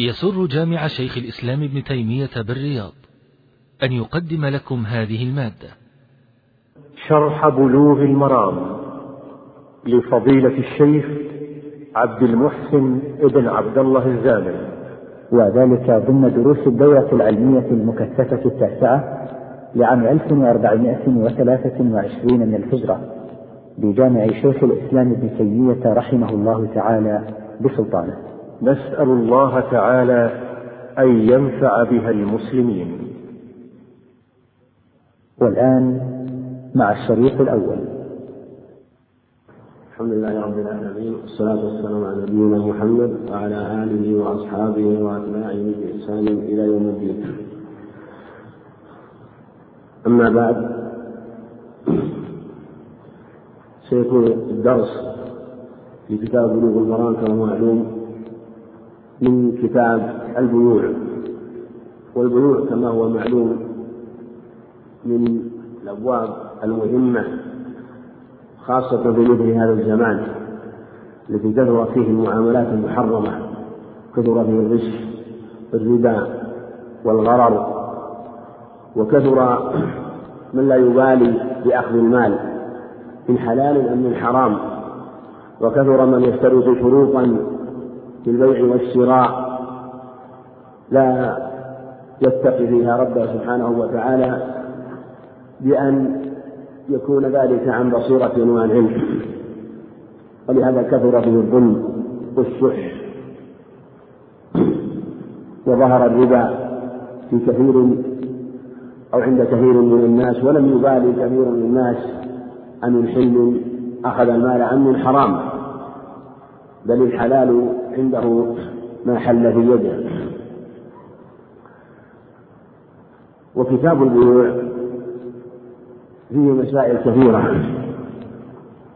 يسر جامع شيخ الإسلام ابن تيمية بالرياض أن يقدم لكم هذه المادة. شرح بلوغ المرام لفضيلة الشيخ عبد المحسن ابن عبد الله الزامل وذلك ضمن دروس الدورة العلمية المكثفة التاسعة لعام 1423 من الهجرة بجامع شيخ الإسلام ابن تيمية رحمه الله تعالى بسلطانه. نسأل الله تعالى أن ينفع بها المسلمين. والآن مع الشريط الأول. الحمد لله رب العالمين والصلاة والسلام على نبينا محمد وعلى آله وأصحابه وأتباعه بإحسان إلى يوم الدين. أما بعد سيكون الدرس في كتاب بلوغ المرام كما معلوم من كتاب البيوع. والبيوع كما هو معلوم من الأبواب المهمة خاصة في مثل هذا الزمان الذي كثر فيه المعاملات المحرمة كثر فيه الغش الربا والغرر وكثر من لا يبالي بأخذ المال من حلال أم من حرام وكثر من يشترط شروطا في البيع والشراء لا يتقي فيها ربه سبحانه وتعالى بأن يكون ذلك عن بصيرة وعن علم. ولهذا كثر فيه الظلم والشح وظهر الربا في كثير أو عند كثير من الناس ولم يبالي كثير من الناس أن من حل أخذ المال أم من حرام بل الحلال عنده ما حل في يده. وكتاب البيوع فيه مسائل كثيرة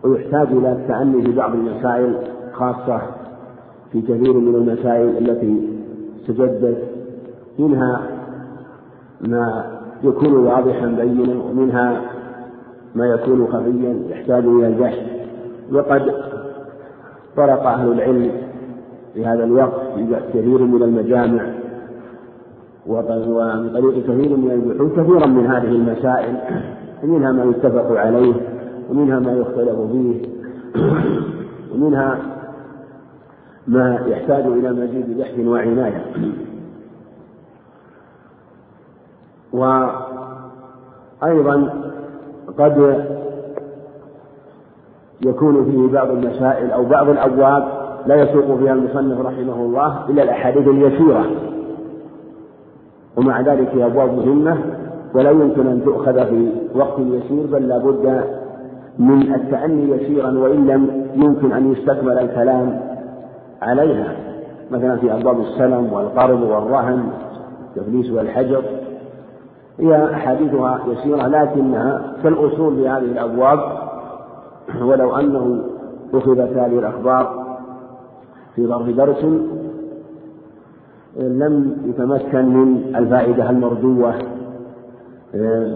ويحتاج إلى التأني في بعض المسائل خاصة في كثير من المسائل التي تجدد منها ما يكون واضحا بينا ومنها ما يكون خفيا يحتاج إلى البحث. وقد طرق أهل العلم في هذا الوقت كثير من المجامع ومن طريق كثير من البحوث كثيرا من هذه المسائل ومنها ما يتفق عليه ومنها ما يختلف فيه ومنها ما يحتاج إلى مزيد بحث وعناية. وأيضا قد يكون فيه بعض المسائل أو بعض الأبواب لا يسوق فيها المصنف رحمه الله إلا الأحاديث اليسيرة. ومع ذلك هي أبواب مهمة ولا يمكن أن تؤخذ في وقت يسير بل لابد من التأني يسيرا وإن لم يمكن أن يستكمل الكلام عليها. مثلا في أبواب السلم والقرض والرهن التفليس والحجر. هي أحاديثها يسيرة لكنها كالأصول في هذه الأبواب. ولو أنه أخذت هذه الأخبار في ظرف درس لم يتمكن من الفائدة المرجوة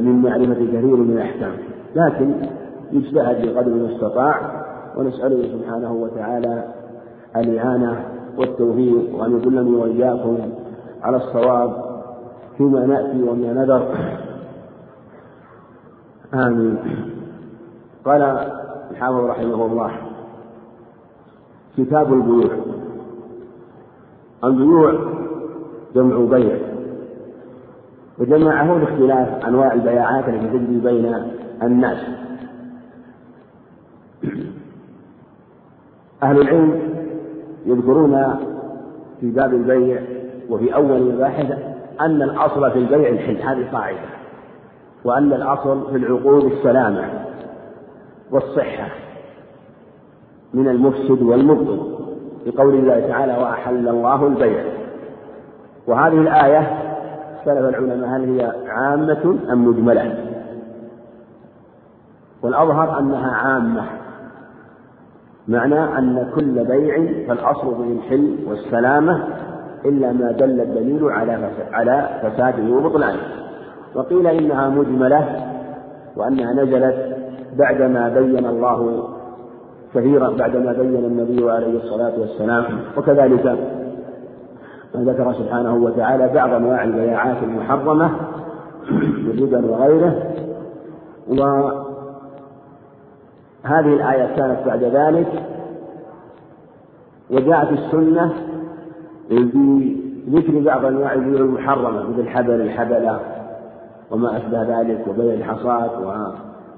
من معرفة كثير من الأحكام. لكن يجتهد بقدر المستطاع ونسأله سبحانه وتعالى الإعانة والتوفيق وأن يدلني وإياكم على الصواب فيما نأتي وما نذر. آمين. قال الحافظ رحمه الله كتاب البيوع البيوع جمع بيع. وجمعه لاختلاف أنواع البياعات التي تجري بين الناس. أهل العلم يذكرون في باب البيع وفي أول مباحث أن الأصل في البيع الحل. هذه قاعدة. وأن الأصل في العقود السلامة والصحة. من المفسد والمبطل بقول الله تعالى وأحل الله البيع. وهذه الآية اختلف العلماء هل هي عامة أم مجملة؟ والأظهر أنها عامة معنى أن كل بيع فالأصل به الحل والسلامة إلا ما دل الدليل على على فساده وبطلانه وقيل إنها مجملة وأنها نزلت بعدما بين الله كثيرا بعدما بين النبي عليه الصلاة والسلام وكذلك ذكر سبحانه وتعالى بعض أنواع البياعات المحرمة بالربا وغيره وهذه الآية كانت بعد ذلك وجاءت السنة بذكر بعض أنواع البيوع المحرمة مثل الحبل الحبلة وما أشبه ذلك وبيع الحصاة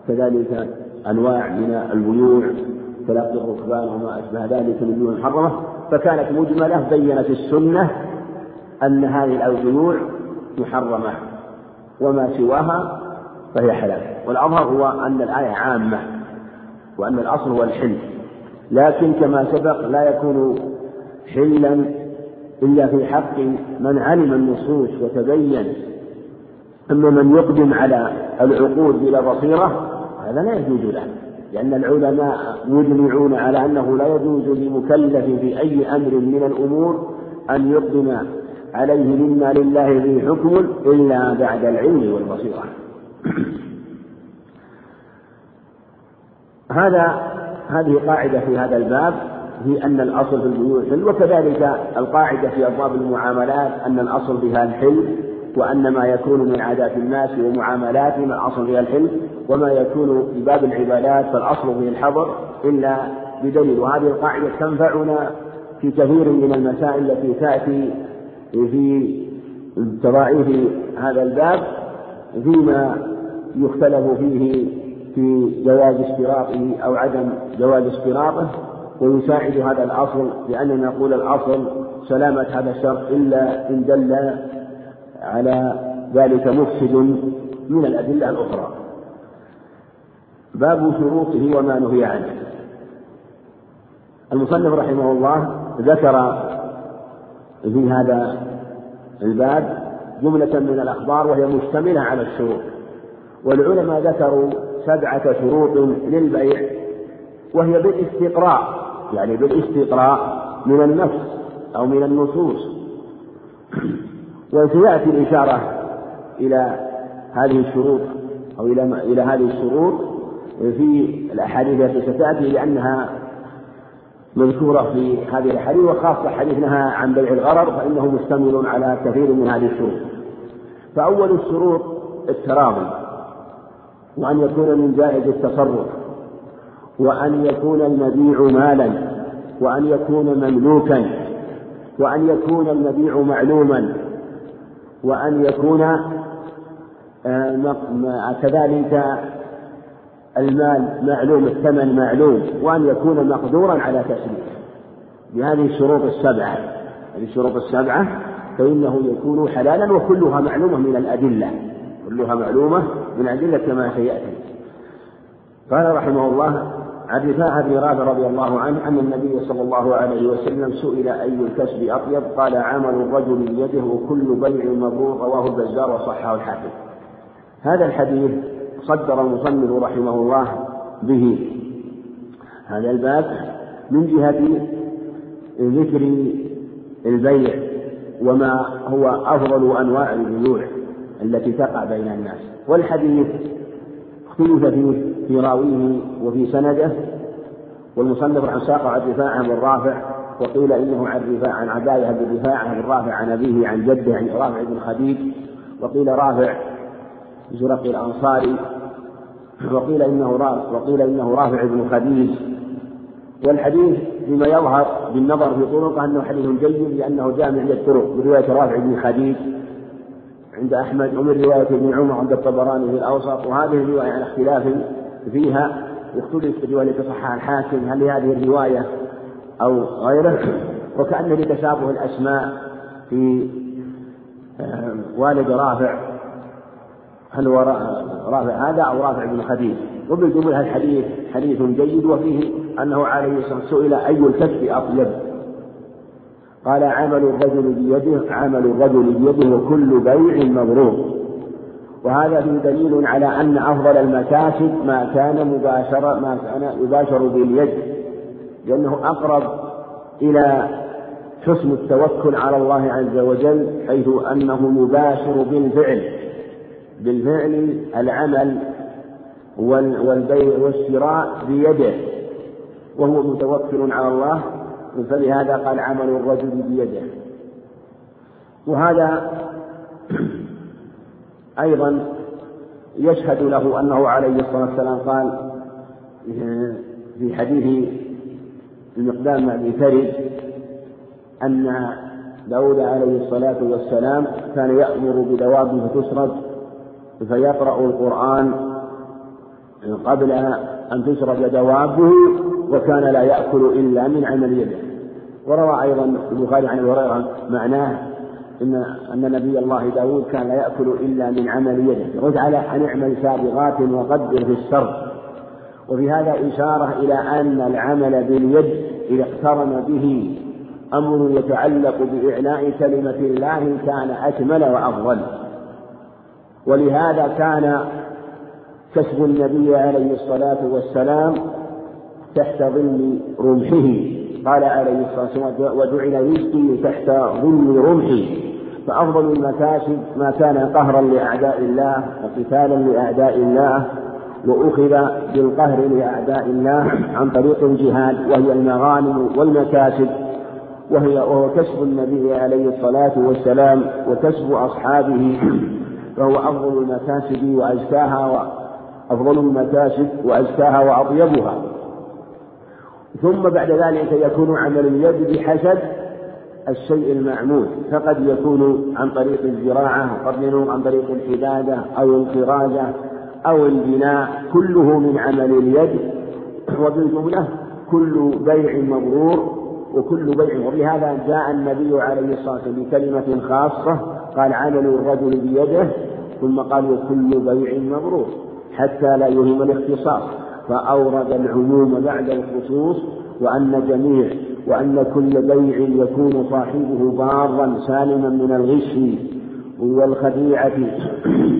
وكذلك أنواع من البيوع. تلقي الركبان وما أشبه ذلك من البيوع المحرمة فكانت مجملة بينت السنة أن هذه البيوع محرمة وما سواها فهي حلال. والأظهر هو أن الآية عامة وأن الأصل هو الحل لكن كما سبق لا يكون حلا إلا في حق من علم النصوص وتبين أما من يقدم على العقود بلا بصيرة هذا لا يجوز له. لأن العلماء مجمعون على أنه لا يجوز لمكلف في أي أمر من الأمور أن يقدم عليه مما لله به حكم إلا بعد العلم والبصيرة. هذا هذه قاعدة في هذا الباب هي أن الأصل في البيوع وكذلك القاعدة في أبواب المعاملات أن الأصل فيها الحل وأن ما يكون من عادات الناس ومعاملاتهم الأصل فيها الحل وما يكون في باب العبادات فالأصل فيه الحظر إلا بدليل. وهذه القاعدة تنفعنا في كثير من المسائل التي تأتي في تضاعيف هذا الباب فيما يختلف فيه في جواز اشتراطه أو عدم جواز اشتراطه ويساعد هذا الأصل لأننا نقول الأصل سلامة هذا الشرط إلا إن دل على ذلك مفسد من الأدلة الأخرى. باب شروطه وما نهي عنه. المصنف رحمه الله ذكر في هذا الباب جملة من الأخبار وهي مشتملة على الشروط. والعلماء ذكروا سبعة شروط للبيع وهي بالاستقراء يعني بالاستقراء من النفس أو من النصوص. وسيأتي الإشارة إلى هذه الشروط أو إلى إلى هذه الشروط في الأحاديث التي ستأتي لأنها مذكورة في هذه الأحاديث وخاصة حديث نهى عن بيع الغرر فإنه مشتمل على كثير من هذه الشروط. فأول الشروط التراضي وأن يكون من جائز التصرف وأن يكون المبيع مالا وأن يكون مملوكا وأن يكون المبيع معلوما. وأن يكون آه، كذلك المال معلوم الثمن معلوم وأن يكون مقدورا على تسليمه بهذه الشروط السبعة. هذه الشروط السبعة فإنه يكون حلالا وكلها معلومة من الأدلة. كلها معلومة من الأدلة كما سيأتي. قال رحمه الله عن رفاعة بن رافع رضي الله عنه أن النبي صلى الله عليه وسلم سئل أي الكسب أطيب؟ قال عمل الرجل بيده وكل بيع مبرور رواه البزار وصححه الحاكم. هذا الحديث صدر المصنف رحمه الله به. هذا الباب من جهة ذكر البيع وما هو أفضل أنواع البيوع التي تقع بين الناس. والحديث اختلف فيه في راويه وفي سنده والمصنف عن ساق عن رفاعة بن رافع وقيل إنه عن رفاعة عن عباية بن رفاعة بن رافع عن أبيه عن جده عن رافع بن خديج وقيل رافع زرق الأنصاري وقيل إنه رافع وقيل إنه رافع بن خديج. والحديث فيما يظهر بالنظر في طرقه أنه حديث جيد لأنه جاء من عدة طرق برواية رافع بن خديج عند أحمد ومن رواية ابن عمر عند الطبراني في الأوسط وهذه الرواية على اختلاف فيها يختلف في الرواية تصحح الحاكم هل هذه الرواية أو غيره؟ وكأن لتشابه الأسماء في والد رافع. هل هو رافع هذا أو رافع بن خديج؟ وبالجملة الحديث حديث جيد؟ وفيه أنه عليه الصلاة والسلام سئل أي الكسب أطيب؟ قال عمل الرجل بيده عمل الرجل بيده وكل بيع مبرور وهذا فيه دليل على أن أفضل المكاسب ما كان مباشرة ما كان يباشر باليد لأنه أقرب إلى حسن التوكل على الله عز وجل حيث أنه يباشر بالفعل بالفعل العمل والبيع والشراء بيده وهو متوكل على الله فلهذا قال عمل الرجل بيده. وهذا أيضا يشهد له أنه عليه الصلاة والسلام قال في حديث المقدام مع أبي أن داود عليه الصلاة والسلام كان يأمر بدوابه فتسرد فيقرأ القرآن قبل أن تسرد دوابه وكان لا يأكل إلا من عمل يده. وروى أيضا البخاري عن أبي هريرة معناه إن أن نبي الله داود كان لا يأكل إلا من عمل يده. على أن اعمل سابغات وقدر في السرد وفي هذا إشارة إلى أن العمل باليد إذا اقترن به أمر يتعلق بإعلاء كلمة الله كان أكمل وأفضل. ولهذا كان كسب النبي عليه الصلاة والسلام تحت ظل رمحه. قال عليه الصلاة والسلام وجعل رزقي تحت ظل رمحي. فأفضل المكاسب ما كان قهرا لأعداء الله وقتالا لأعداء الله وأخذ بالقهر لأعداء الله عن طريق الجهاد وهي المغانم والمكاسب وهي وهو كسب النبي عليه الصلاة والسلام وكسب أصحابه فهو أفضل المكاسب وأزكاها أفضل المكاسب وأزكاها وأطيبها. ثم بعد ذلك يكون عمل اليد بحسب الشيء المعمول فقد يكون عن طريق الزراعة وقد يكون عن طريق الحدادة أو الخراجة أو البناء كله من عمل اليد. وبالجملة كل بيع مبرور وكل بيع وبهذا جاء النبي عليه الصلاة والسلام بكلمة خاصة قال عمل الرجل بيده ثم قال وكل بيع مبرور حتى لا يهم الاختصاص. فأورد العموم بعد الخصوص وأن جميع وأن كل بيع يكون صاحبه بارا سالما من الغش والخديعة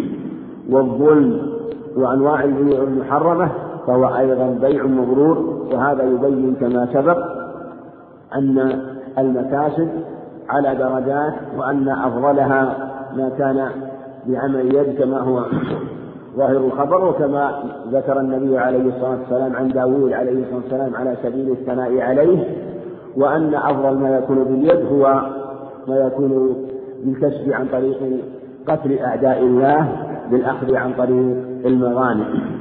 والظلم وأنواع البيوع المحرمة فهو أيضا بيع مبرور وهذا يبين كما سبق أن المكاسب على درجات وأن أفضلها ما كان بعمل يد كما هو ظاهر الخبر وكما ذكر النبي عليه الصلاة والسلام عن داوود عليه الصلاة والسلام على سبيل الثناء عليه. وأن أفضل ما يكون باليد هو ما يكون بالكسب عن طريق قتل أعداء الله بالأخذ عن طريق المغانم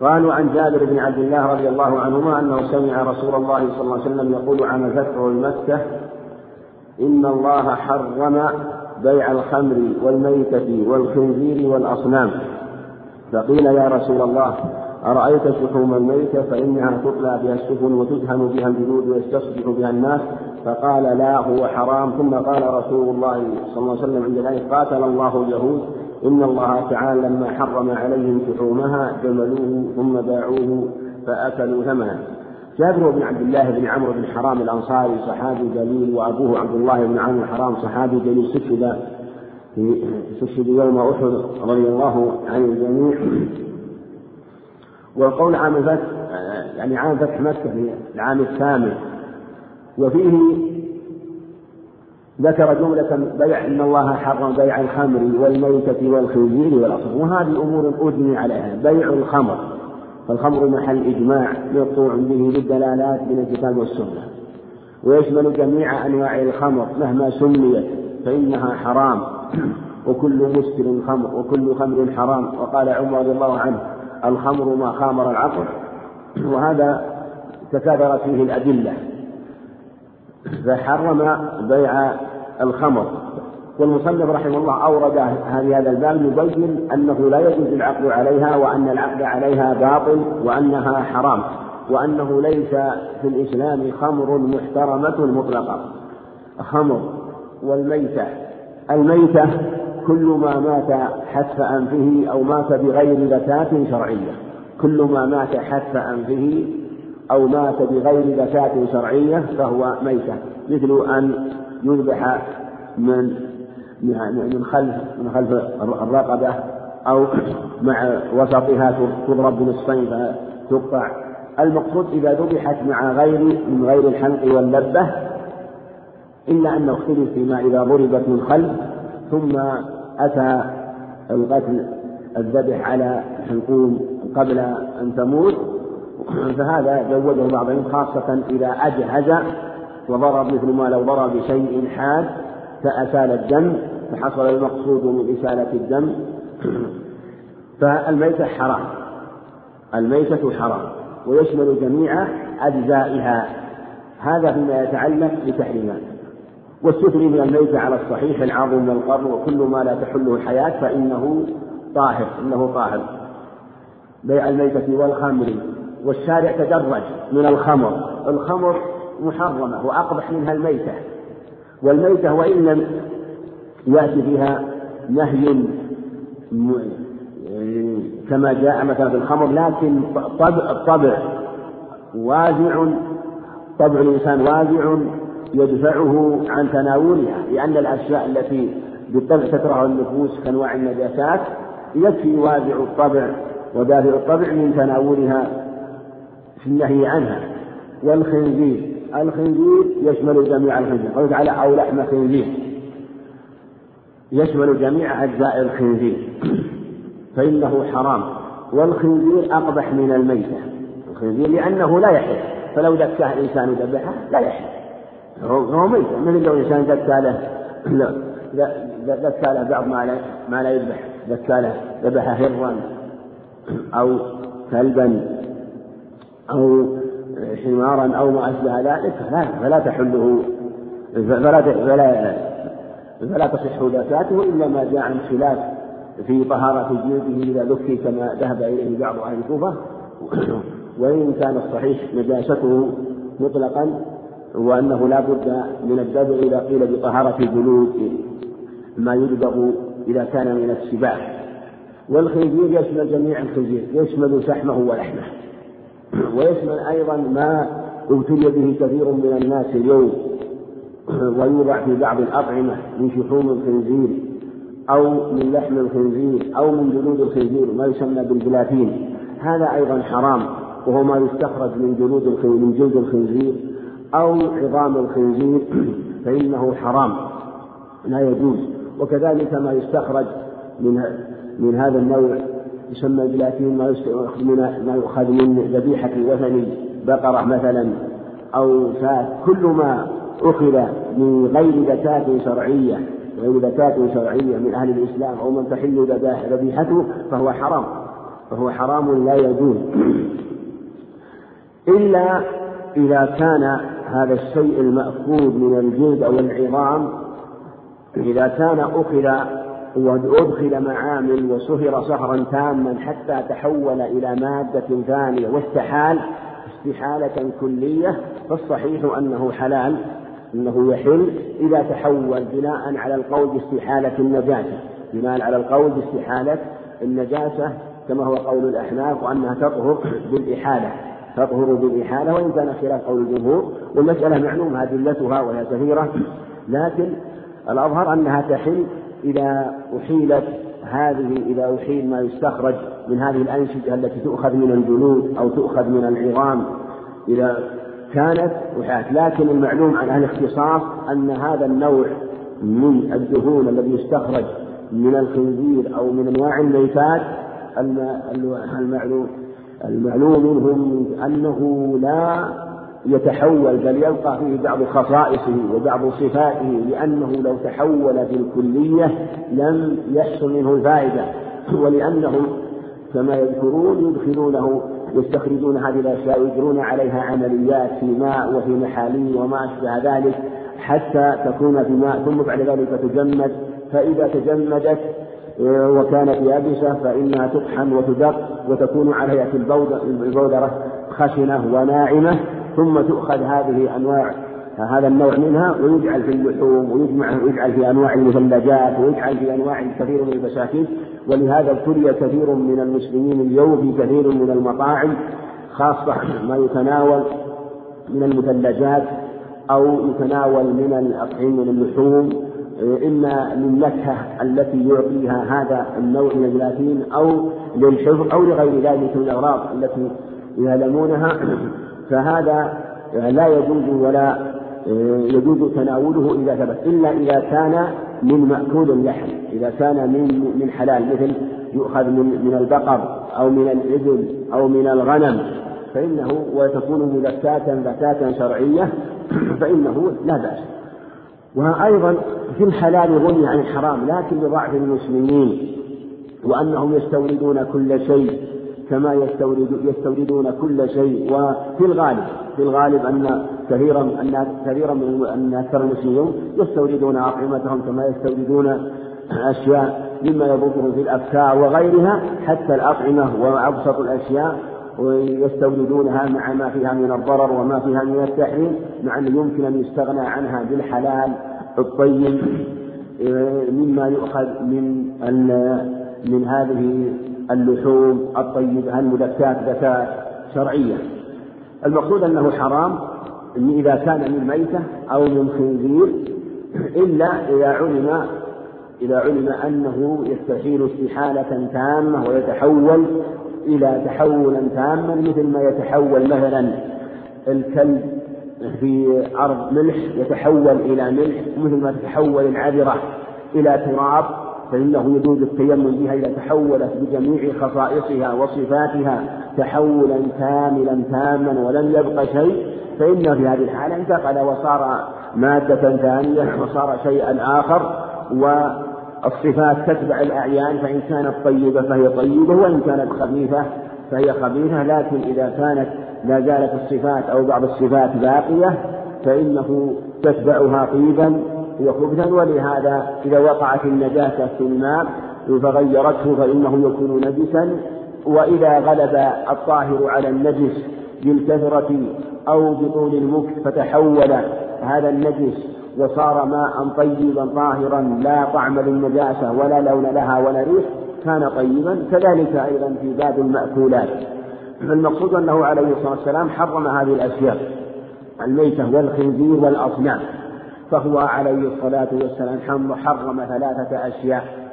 قالوا عن جابر بن عبد الله رضي الله عنهما أنه سمع رسول الله صلى الله عليه وسلم يقول عن فتح مكة إن الله حرم بيع الخمر والميتة والخنزير والأصنام. فقيل يا رسول الله أرأيت شحوم الميتة فإنها تطلى بها السفن وتدهن بها الجلود ويستصبح بها الناس؟ فقال لا هو حرام. ثم قال رسول الله صلى الله عليه وسلم عند ذلك قاتل الله اليهود. إن الله تعالى لما حرم عليهم شحومها جملوه ثم باعوه فأكلوا ثمنه جابر بن عبد الله بن عمرو بن حرام الأنصاري صحابي جليل وأبوه عبد الله بن عمرو حرام صحابي جليل. استشهد في استشهد يوم أحد رضي الله عن الجميع. والقول عام الفتح يعني عام فتح مكة في العام الثامن. وفيه ذكر جملة بيع إن الله حرم بيع الخمر والميتة والخنزير والأصل. وهذه أمور أجمع عليها بيع الخمر. فالخمر محل إجماع مقطوع به بالدلالات من الكتاب والسنة. ويشمل جميع أنواع الخمر مهما سميت فإنها حرام. وكل مسكر خمر وكل خمر حرام. وقال عمر رضي الله عنه الخمر ما خامر العقل وهذا تكاثرت فيه الأدلة. فحرم بيع الخمر والمصنف رحمه الله أورد هذا الباب يبين أنه لا يجوز العقد عليها وأن العقد عليها باطل وأنها حرام وأنه ليس في الإسلام خمر محترمة مطلقة. خمر والميتة الميتة كل ما مات حتف أنفه أو مات بغير زكاة شرعية. كل ما مات حتف أنفه أو مات بغير زكاة شرعية فهو ميتة. مثل أن يذبح من من خلف من خلف الرقبة أو مع وسطها تضرب بنصفين فتقطع. المقصود إذا ذبحت مع غير من غير الحلق واللبة إلا أنه اختلف فيما إذا ضربت من خلف ثم أتى القتل الذبح على الحلقوم قبل أن تموت. فهذا جوزه بعضهم خاصة إذا أجهز وضرب مثل ما لو ضرب بشيء حاد فأسال الدم فحصل المقصود من إسالة الدم. فالميتة حرام الميتة حرام ويشمل جميع أجزائها. هذا فيما يتعلق بتحريمات والستر من الميتة على الصحيح العظم والقرن وكل ما لا تحله الحياة فإنه طاهر إنه طاهر. بيع الميتة والخمر والشارع تدرج من الخمر. الخمر محرمة وأقبح منها الميتة. والميتة وإن لم يأتي فيها نهي كما جاء مثلا في الخمر لكن طبع الطبع وازع طبع الإنسان وازع يدفعه عن تناولها لأن الأشياء التي بالطبع تكره النفوس كأنواع النجاسات يكفي وازع الطبع ودافع الطبع من تناولها في النهي عنها. والخنزير الخنزير يشمل جميع الخنزير. قال تعالى أو لحم خنزير. يشمل جميع أجزاء الخنزير. فإنه حرام. والخنزير أقبح من الميتة. الخنزير لأنه لا يحل. فلو ذكاه إنسان ذبحه لا يحل. هو ميت. مثل لو إنسان ذكى له؟ ذكى له بعض ما لا ما لا يذبح. ذكى له. ذبح هرا أو كلبا أو حمارا أو ما أشبه ذلك. فلا فلا تحله. فلا فلا فلا تصح زكاته إلا ما جاء عن خلاف في طهارة جلده إذا ذكي كما ذهب إليه بعض أهل الكوفة. وإن كان الصحيح نجاسته مطلقا وأنه لا بد من الدبغ إذا قيل بطهارة جلود ما يدبغ إذا كان من السباع والخنزير يشمل جميع الخنزير يشمل شحمه ولحمه. ويشمل أيضا ما ابتلي به كثير من الناس اليوم. ويوضع في بعض الأطعمة من شحوم الخنزير أو من لحم الخنزير أو من جلود الخنزير ما يسمى بالجلاتين هذا أيضا حرام وهو ما يستخرج من جلود من جلد الخنزير. أو عظام الخنزير فإنه حرام لا يجوز. وكذلك ما يستخرج من من هذا النوع يسمى جلاتين ما من ما يؤخذ من ذبيحة وثن بقرة مثلا أو شاة كل ما أخذ من غير زكاة شرعية غير زكاة شرعية من أهل الإسلام أو من تحل ذبيحته فهو حرام. فهو حرام لا يجوز. إلا إذا كان هذا الشيء المأخوذ من الجلد أو العظام إذا كان أخذ وأدخل معامل وصهر صهرا تاما حتى تحول إلى مادة ثانية واستحال استحالة كلية فالصحيح أنه حلال أنه يحل إذا تحول بناء على القول باستحالة النجاسة. بناء على القول باستحالة النجاسة كما هو قول الأحناف وأنها تطهر بالإحالة. تطهر بالإحالة وإن كان خلاف قول الجمهور والمسألة معلومة أدلتها وهي كثيرة. لكن الأظهر أنها تحل إذا أحيلت هذه إذا أحيل ما يستخرج من هذه الأنسجة التي تؤخذ من الجلود أو تؤخذ من العظام إذا كانت أحيلت لكن المعلوم عن أهل الاختصاص أن هذا النوع من الدهون الذي يستخرج من الخنزير أو من أنواع الميتات المعلوم المعلوم منهم أنه لا يتحول بل يبقى فيه بعض خصائصه وبعض صفاته لأنه لو تحول بالكلية لم يحصل منه الفائدة. ولأنهم كما يذكرون يدخلونه يستخرجون هذه الأشياء ويجرون عليها عمليات في ماء وفي محاليل وما أشبه ذلك حتى تكون في ماء ثم بعد ذلك تجمد. فإذا تجمدت وكانت يابسة فإنها تطحن وتدق وتكون على هيئة البودرة خشنة وناعمة ثم تؤخذ هذه أنواع هذا النوع منها ويجعل في اللحوم ويجمع ويجعل في أنواع المثلجات ويجعل في أنواع كثير من البساتين ولهذا ابتلي كثير من المسلمين اليوم في كثير من المطاعم خاصة ما يتناول من المثلجات أو يتناول من الأطعمة من اللحوم. إما للنكهة التي يعطيها هذا النوع من الجلاتين أو للحفظ أو لغير ذلك من الأغراض التي يعلمونها فهذا لا يجوز ولا يجوز تناوله إذا ثبت إلا إذا كان من مأكول اللحم إذا كان من من حلال مثل يؤخذ من من البقر أو من الإبل أو من الغنم فإنه وتكون مزكاة زكاة شرعية فإنه لا بأس. وأيضا في الحلال غني عن الحرام لكن لضعف المسلمين وأنهم يستوردون كل شيء كما يستورد يستوردون كل شيء. وفي الغالب في الغالب أن كثيرا أن كثيرا من أن أكثر المسلمين يستوردون أطعمتهم كما يستوردون أشياء مما يضرهم في الأفكار وغيرها حتى الأطعمة وأبسط الأشياء ويستوردونها مع ما فيها من الضرر وما فيها من التحريم مع أنه يمكن أن يستغنى عنها بالحلال. الطيب مما يؤخذ من من هذه اللحوم الطيبة المذكاة زكاة شرعية. المقصود أنه حرام إذا كان من ميتة أو من خنزير إلا إذا علم إذا علم أنه يستحيل استحالة تامة ويتحول إلى تحولا تاما مثل ما يتحول مثلا الكلب في أرض ملح يتحول إلى ملح مثل ما تتحول العذرة إلى تراب فإنه يجوز التيمم بها إذا تحولت بجميع خصائصها وصفاتها تحولا كاملا تاما ولم يبق شيء فإن في هذه الحالة انتقل وصار مادة ثانية وصار شيئا آخر والصفات تتبع الأعيان فإن كانت طيبة فهي طيبة وإن كانت خبيثة فهي خبيثة لكن إذا كانت لا زالت الصفات أو بعض الصفات باقية فإنه تتبعها طيبا وخبثا ولهذا إذا وقعت النجاسة في الماء فغيرته فإنه يكون نجسا. وإذا غلب الطاهر على النجس بالكثرة أو بطول المكث فتحول هذا النجس وصار ماء طيبا طاهرا لا طعم للنجاسة ولا لون لها ولا ريح كان طيبا. كذلك أيضا في باب المأكولات. المقصود أنه عليه الصلاة والسلام حرم هذه الأشياء الميتة والخنزير والأصنام فهو عليه الصلاة والسلام حرم ثلاثة أشياء.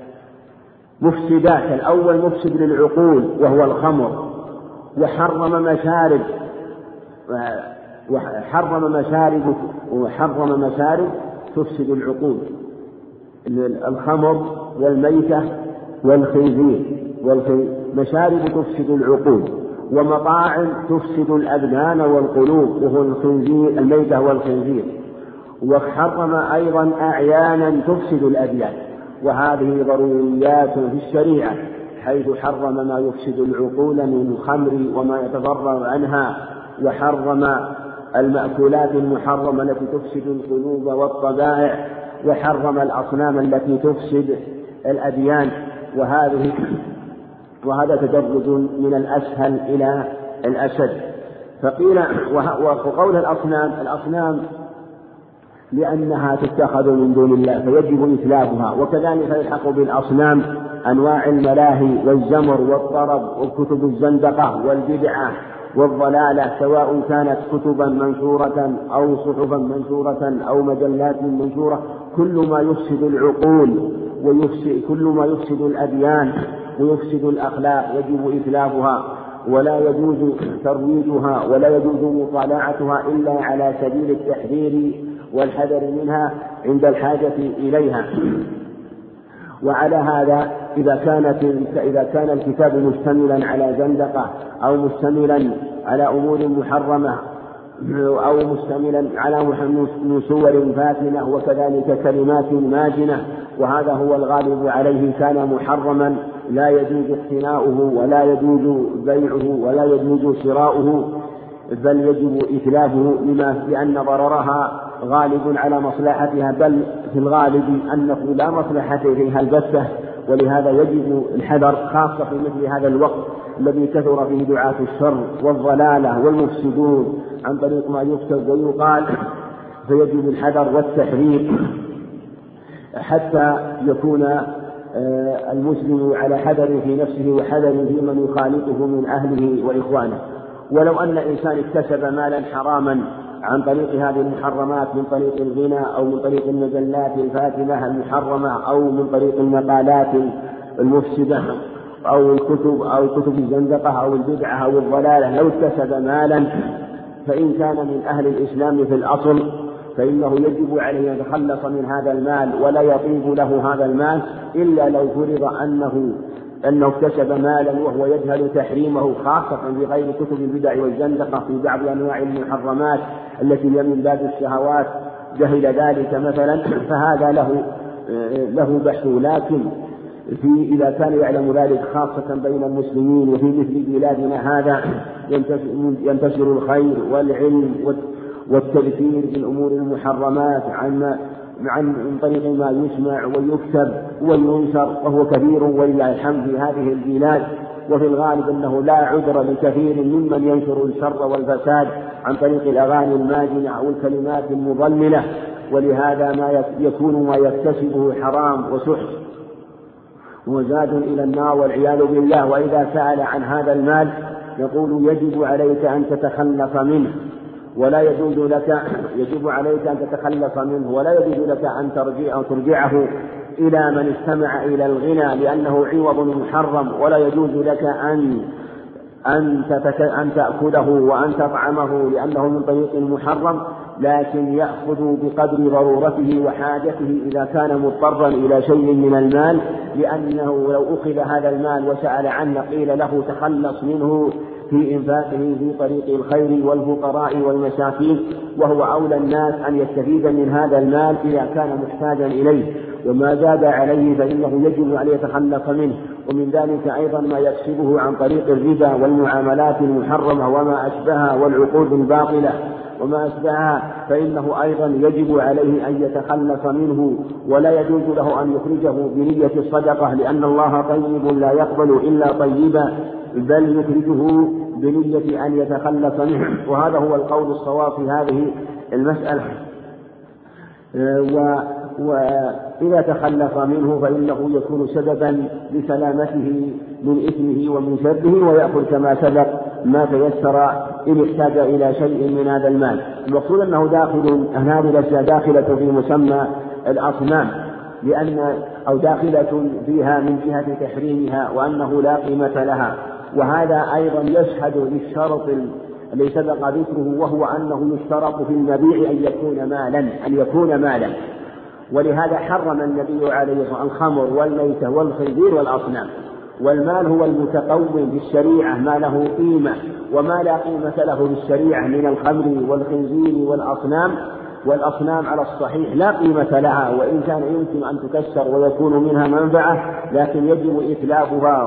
مفسدات الأول مفسد للعقول وهو الخمر وحرم مشارب وحرم مشارب وحرم مشارب تفسد العقول الخمر والميتة والخنزير مشارب تفسد العقول. ومطاعم تفسد الأبدان والقلوب وهو الخنزير الميتة والخنزير. وحرم أيضا أعيانا تفسد الأديان. وهذه ضروريات في الشريعة حيث حرم ما يفسد العقول من الخمر وما يتضرر عنها وحرم المأكولات المحرمة التي تفسد القلوب والطبائع وحرم الأصنام التي تفسد الأديان. وهذه وهذا تدرج من الأسهل إلى الأشد. فقيل وقول الأصنام الأصنام لأنها تتخذ من دون الله فيجب إتلافها. وكذلك يلحق بالأصنام أنواع الملاهي والزمر والطرب وكتب الزندقة والبدعة والضلالة سواء كانت كتبا منشورة أو صحفا منشورة أو مجلات منشورة كل ما يفسد العقول. ويفسد كل ما يفسد الأديان ويفسد الأخلاق يجب إتلافها ولا يجوز ترويجها ولا يجوز مطالعتها إلا على سبيل التحذير والحذر منها عند الحاجة إليها. وعلى هذا إذا كانت إذا كان الكتاب مشتملا على زندقة أو مشتملا على أمور محرمة أو مشتملا على من صور فاتنة وكذلك كلمات ماجنة وهذا هو الغالب عليه كان محرما لا يجوز اقتناؤه ولا يجوز بيعه ولا يجوز شراؤه بل يجب إتلافه لما لأن ضررها غالب على مصلحتها بل في الغالب أنه لا مصلحة فيها البتة. ولهذا يجب الحذر خاصة في مثل هذا الوقت الذي كثر فيه دعاة الشر والضلالة والمفسدون عن طريق ما يكتب ويقال فيجب الحذر والتحرير حتى يكون آه، المسلم على حذر في نفسه وحذر في من يخالطه من أهله وإخوانه. ولو أن إنسان اكتسب مالا حراما عن طريق هذه المحرمات من طريق الغنى أو من طريق المجلات الفاتنة المحرمة أو من طريق المقالات المفسدة أو الكتب أو كتب الزندقة أو البدعة أو الضلالة. لو اكتسب مالا فإن كان من أهل الإسلام في الأصل فإنه يجب عليه أن يتخلص من هذا المال ولا يطيب له هذا المال إلا لو فرض أنه أنه اكتسب مالا وهو يجهل تحريمه خاصة بغير كتب البدع والزندقة في بعض أنواع المحرمات التي هي من باب الشهوات. جهل ذلك مثلا فهذا له له بحث. لكن في إذا كان يعلم ذلك خاصة بين المسلمين وفي مثل بلادنا هذا ينتشر الخير والعلم والتذكير بالأمور المحرمات عن عن طريق ما يسمع ويكتب وينشر وهو كثير ولله الحمد في هذه البلاد. وفي الغالب أنه لا عذر لكثير ممن ينشر الشر والفساد عن طريق الأغاني الماجنة أو الكلمات المضللة. ولهذا ما يكون ما يكتسبه حرام وسحت. وزاد إلى النار والعياذ بالله. وإذا سأل عن هذا المال يقول يجب عليك أن تتخلص منه. ولا يجوز لك يجب عليك أن تتخلص منه ولا يجوز لك أن ترجع أو ترجعه إلى من استمع إلى الغنى لأنه عوض محرم ولا يجوز لك أن أن أن تأكله وأن تطعمه لأنه من طريق محرم لكن يأخذ بقدر ضرورته وحاجته إذا كان مضطرا إلى شيء من المال لأنه لو أخذ هذا المال وسأل عنه قيل له تخلص منه في إنفاقه في طريق الخير والفقراء والمساكين وهو أولى الناس أن يستفيد من هذا المال إذا كان محتاجا إليه. وما زاد عليه فإنه يجب أن يتخلص منه. ومن ذلك أيضا ما يكسبه عن طريق الربا والمعاملات المحرمة وما أشبهها والعقود الباطلة. وما أشبهها فإنه أيضا يجب عليه أن يتخلص منه. ولا يجوز له أن يخرجه بنية الصدقة لأن الله طيب لا يقبل إلا طيبا. بل يخرجه بنية أن يتخلص منه. وهذا هو القول الصواب في هذه المسألة. و وإذا تخلف منه فإنه يكون سببا لسلامته من إثمه ومن شره ويأخذ كما سبق ما تيسر إن احتاج إلى شيء من هذا المال. المقصود أنه داخل هذه الأشياء داخلة في مسمى الأصنام لأن أو داخلة فيها من جهة تحريمها وأنه لا قيمة لها. وهذا أيضا يشهد للشرط الذي سبق ذكره وهو أنه يشترط في المبيع أن يكون مالا أن يكون مالا. ولهذا حرم النبي عليه الصلاة والسلام الخمر والميتة والخنزير والأصنام. والمال هو المتقوم بالشريعة ما له قيمة. وما لا قيمة له بالشريعة من الخمر والخنزير والأصنام. والأصنام على الصحيح لا قيمة لها وإن كان يمكن أن تكسر ويكون منها منفعة لكن يجب إتلافها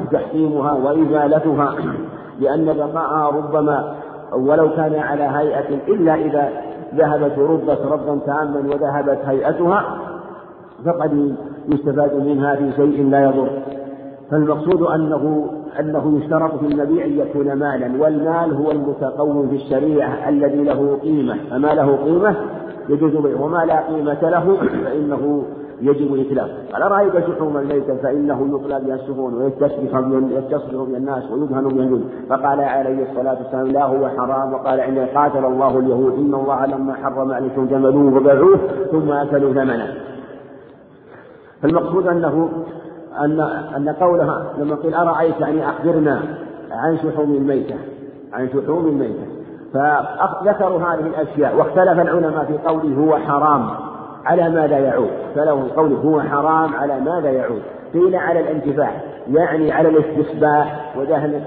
وتحكيمها وإزالتها لأن بقاءها ربما ولو كان على هيئة إلا إذا ذهبت وربت ربا تاما وذهبت هيئتها فقد يستفاد منها في شيء لا يضر. فالمقصود أنه أنه يشترط في المبيع أن يكون مالا والمال هو المتقوم في الشريعة الذي له قيمة. فما له قيمة؟ يجوز بيعه. وما لا قيمة له؟ فإنه يجب إتلافه. قال أرأيت شحوم الميتة فإنه يطلى بها السفون ويستصبح يستصبح بها الناس ويدهن بها الجلد فقال عليه الصلاة والسلام لا هو حرام. وقال إن قاتل الله اليهود إن الله لما حرم عليكم جملوه وباعوه ثم أكلوا ثمنه. فالمقصود أنه أن أن قولها لما قيل أرأيت يعني أخبرنا عن شحوم الميتة عن شحوم الميتة. فذكروا هذه الأشياء واختلف العلماء في قوله هو حرام على ماذا يعود. فله قوله هو حرام على ماذا يعود. قيل على الانتفاع يعني على الاستصباح ودهن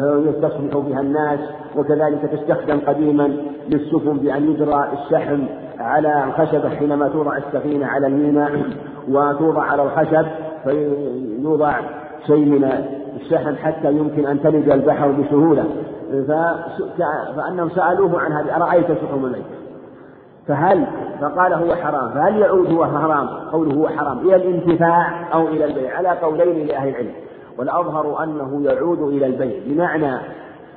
يستصبح بها الناس وكذلك تستخدم قديما للسفن بأن يجرى الشحم على الخشبة حينما توضع السفينة على الميناء وتوضع على الخشب. فيوضع شيء من الشحم حتى يمكن أن تلج البحر بسهولة. فأنهم سألوه عن هذه أرأيت شحوم الميت فهل فقال هو حرام. فهل يعود هو حرام؟ قوله هو حرام. إلى الانتفاع أو إلى البيع. على قولين لأهل العلم. والأظهر أنه يعود إلى البيع. بمعنى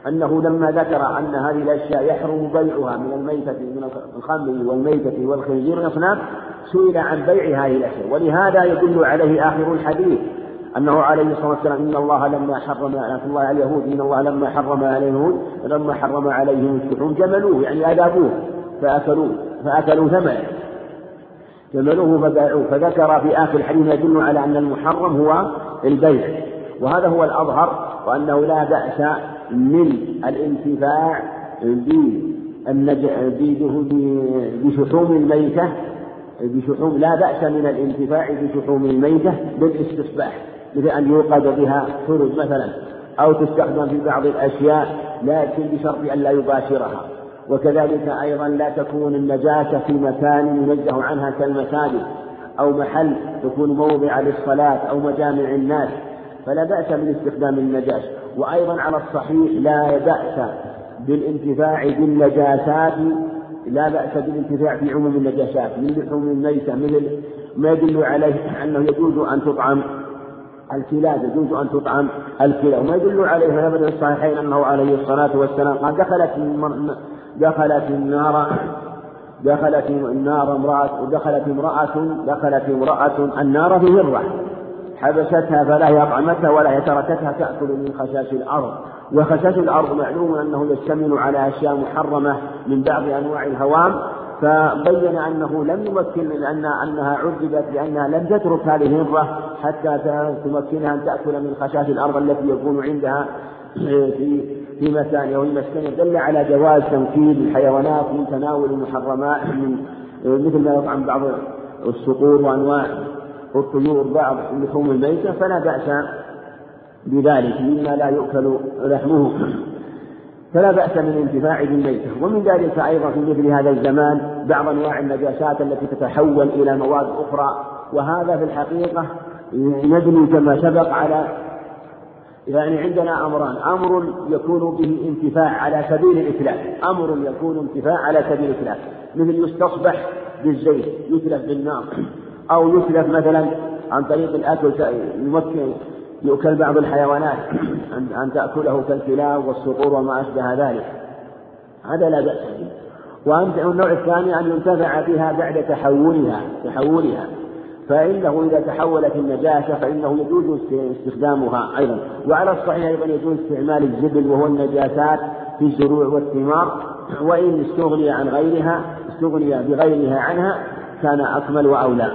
أنه لما ذكر أن هذه الأشياء يحرم بيعها من الميتة من الخمر والميتة والخنزير والأصنام سئل عن بيع هذه الأشياء. ولهذا يدل عليه آخر الحديث أنه عليه الصلاة والسلام إن الله لما حرم الله على اليهود إن الله لما حرم عليهم لما حرم عليهم الشحوم جملوه يعني أذابوه فأكلوه فأكلوا ثمنه. جملوه فباعوه. فذكر في آخر الحديث يدل على أن المحرم هو البيع. وهذا هو الأظهر وأنه لا بأس من الانتفاع بشحوم الميتة بشحوم لا بأس من الانتفاع بشحوم الميتة بالاستصباح مثل أن يوقد بها فرد مثلا أو تستخدم في بعض الأشياء لكن بشرط أن لا يباشرها. وكذلك أيضا لا تكون النجاسة في مكان ينزه عنها كالمساجد أو محل تكون موضع للصلاة أو مجامع الناس. فلا بأس من استخدام النجاسة وأيضا على الصحيح لا بأس بالانتفاع بالنجاسات لا بأس بالانتفاع في عموم النجاسات من لحوم الميتة مثل ما يدل عليه أنه يجوز أن تطعم الكلاب يجوز أن تطعم الكلاب وما يدل عليه أبدا الصحيحين أنه عليه الصلاة والسلام قال دخلت دخلت النار دخلت النار امرأة ودخلت امرأة دخلت امرأة النار في هرة حبستها فلا هي أطعمتها ولا هي تركتها تأكل من خشاش الأرض. وخشاش الأرض معلوم أنه يشتمل على أشياء محرمة من بعض أنواع الهوام فبين أنه لم يمكن لأن أنها عذبت لأنها لم تترك هذه الهرة حتى تمكنها أن تأكل من خشاش الأرض التي يكون عندها في في مكان أو في مسكن دل على جواز تنفيذ الحيوانات من تناول المحرمات من مثل ما يطعم بعض الصقور وأنواع الطيور بعض اللحوم الميتة فلا بأس بذلك مما لا يؤكل لحمه. فلا بأس من الانتفاع بالميتة. ومن ذلك أيضا في مثل هذا الزمان بعض أنواع النجاسات التي تتحول إلى مواد أخرى. وهذا في الحقيقة يبني كما سبق على يعني عندنا أمران. أمر يكون به انتفاع على سبيل الإتلاف أمر يكون انتفاع على سبيل الإتلاف مثل يستصبح بالزيت يتلف بالنار. أو يتلف مثلا عن طريق الأكل يمكن يؤكل بعض الحيوانات أن تأكله كالكلاب والصقور وما أشبه ذلك. هذا لا بأس به. والنوع الثاني أن ينتفع بها بعد تحولها تحولها. فإنه إذا تحولت النجاسة فإنه يجوز استخدامها أيضا. وعلى الصحيح أيضا يجوز استعمال الزبل وهو النجاسات في الزروع والثمار. وإن استغني عن غيرها استغني بغيرها عنها كان أكمل وأولى.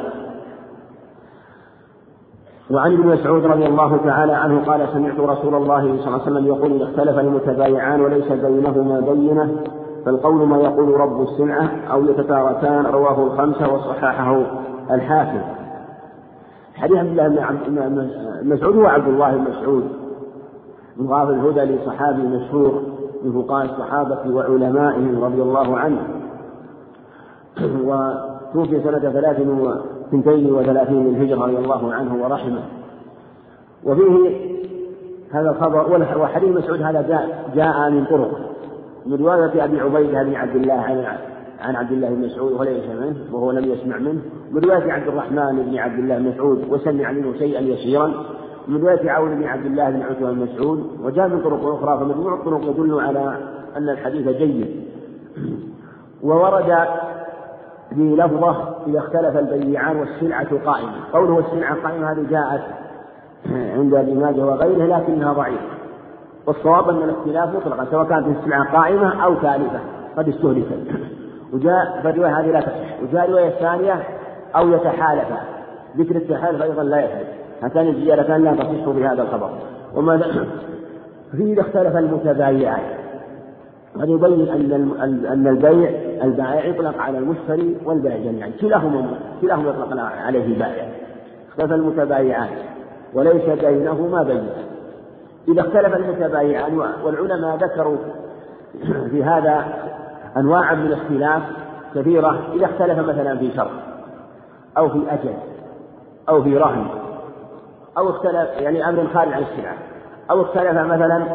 وعن ابن مسعود رضي الله تعالى عنه قال سمعت رسول الله صلى الله عليه وسلم يقول إذا اختلف المتبايعان وليس بينهما بينة فالقول ما يقول رب السلعة أو يتتاركان رواه الخمسة وصححه الحاكم. حديث عبد الله بن مسعود هو عبد الله بن مسعود من غاف الهدى لصحابي مشهور من فقهاء الصحابة وعلمائهم رضي الله عنه. وتوفي سنة ثلاث وثنتين وثلاثين من الهجرة رضي الله عنه ورحمه. وفيه هذا الخبر وحديث مسعود هذا جاء, جاء من طرق. من رواية أبي عبيدة بن عبد الله عن عن عبد الله بن مسعود وليس منه وهو لم يسمع منه. من رواية عبد الرحمن بن عبد الله بن مسعود وسمع منه شيئا يسيرا. من رواية عون بن عبد الله بن عتبة بن مسعود وجاء من طرق أخرى فمجموع الطرق يدل على أن الحديث جيد. وورد في لفظة إذا اختلف البيعان والسلعة قائمة قوله السلعة قائمة هذه جاءت عند ابن ماجه وغيره لكنها ضعيفة. والصواب أن الاختلاف مطلقا سواء كانت السلعة قائمة أو ثالثة قد استهلكت وجاء فالرواية هذه لا تصح. وجاء الرواية الثانية أو يتحالفا ذكر التحالف أيضا لا يثبت هاتان الزيادتان لا تصح بهذا الخبر. وما فيه إذا اختلف المتبايعان. هذا يبين أن أن البيع البائع يطلق على المشتري والبائع جميعا. كلاهما كلاهما يطلق عليه بائع اختلف المتبايعان وليس بينهما بين إذا اختلف المتبايعان والعلماء ذكروا في هذا أنواعا من الاختلاف كثيرة. إذا اختلف مثلا في شرط أو في أجل أو في رهن أو اختلف يعني أمر خارج عن السلعة أو اختلف مثلا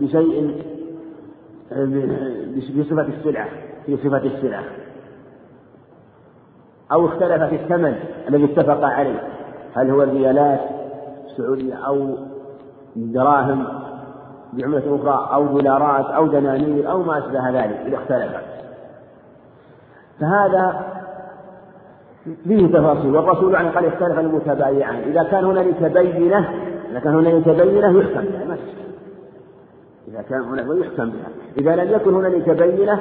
بشيء بصفة السلعة في صفة السلعة. أو اختلف في الثمن الذي اتفق عليه. هل هو الريالات السعودية أو دراهم بعملة أخرى أو دولارات أو دنانير أو ما أشبه ذلك إذا اختلف. فهذا فيه تفاصيل. والرسول عن قال اختلف المتبايعان. إذا كان هنالك بينة إذا كان هنالك بينة يحكم. إذا كان هنالك ويحكم بها. إذا لم يكن هنالك بينة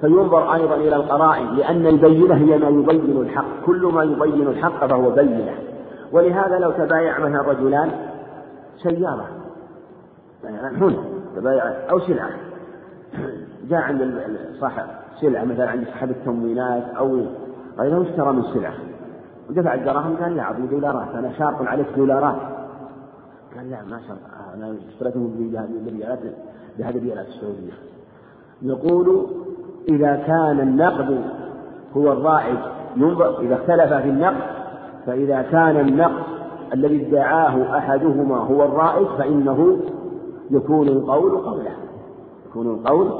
فينظر أيضا إلى القرائن لأن البينة هي ما يبين الحق. كل ما يبين الحق فهو بينة. ولهذا لو تبايع مثلا رجلان سيارة. هنا. تبايع أو سلعة. جاء عند صاحب سلعة مثلا عند صاحب التموينات أو غيره اشترى من سلعة. ودفع الدراهم قال لا أعطني دولارات أنا شارط عليك دولارات. قال لا ما شرط. أنا بريالات بهذه الريالات السعودية. يقول إذا كان النقد هو الرائج إذا اختلف في النقد فإذا كان النقد الذي ادعاه أحدهما هو الرائج فإنه يكون القول قوله يكون القول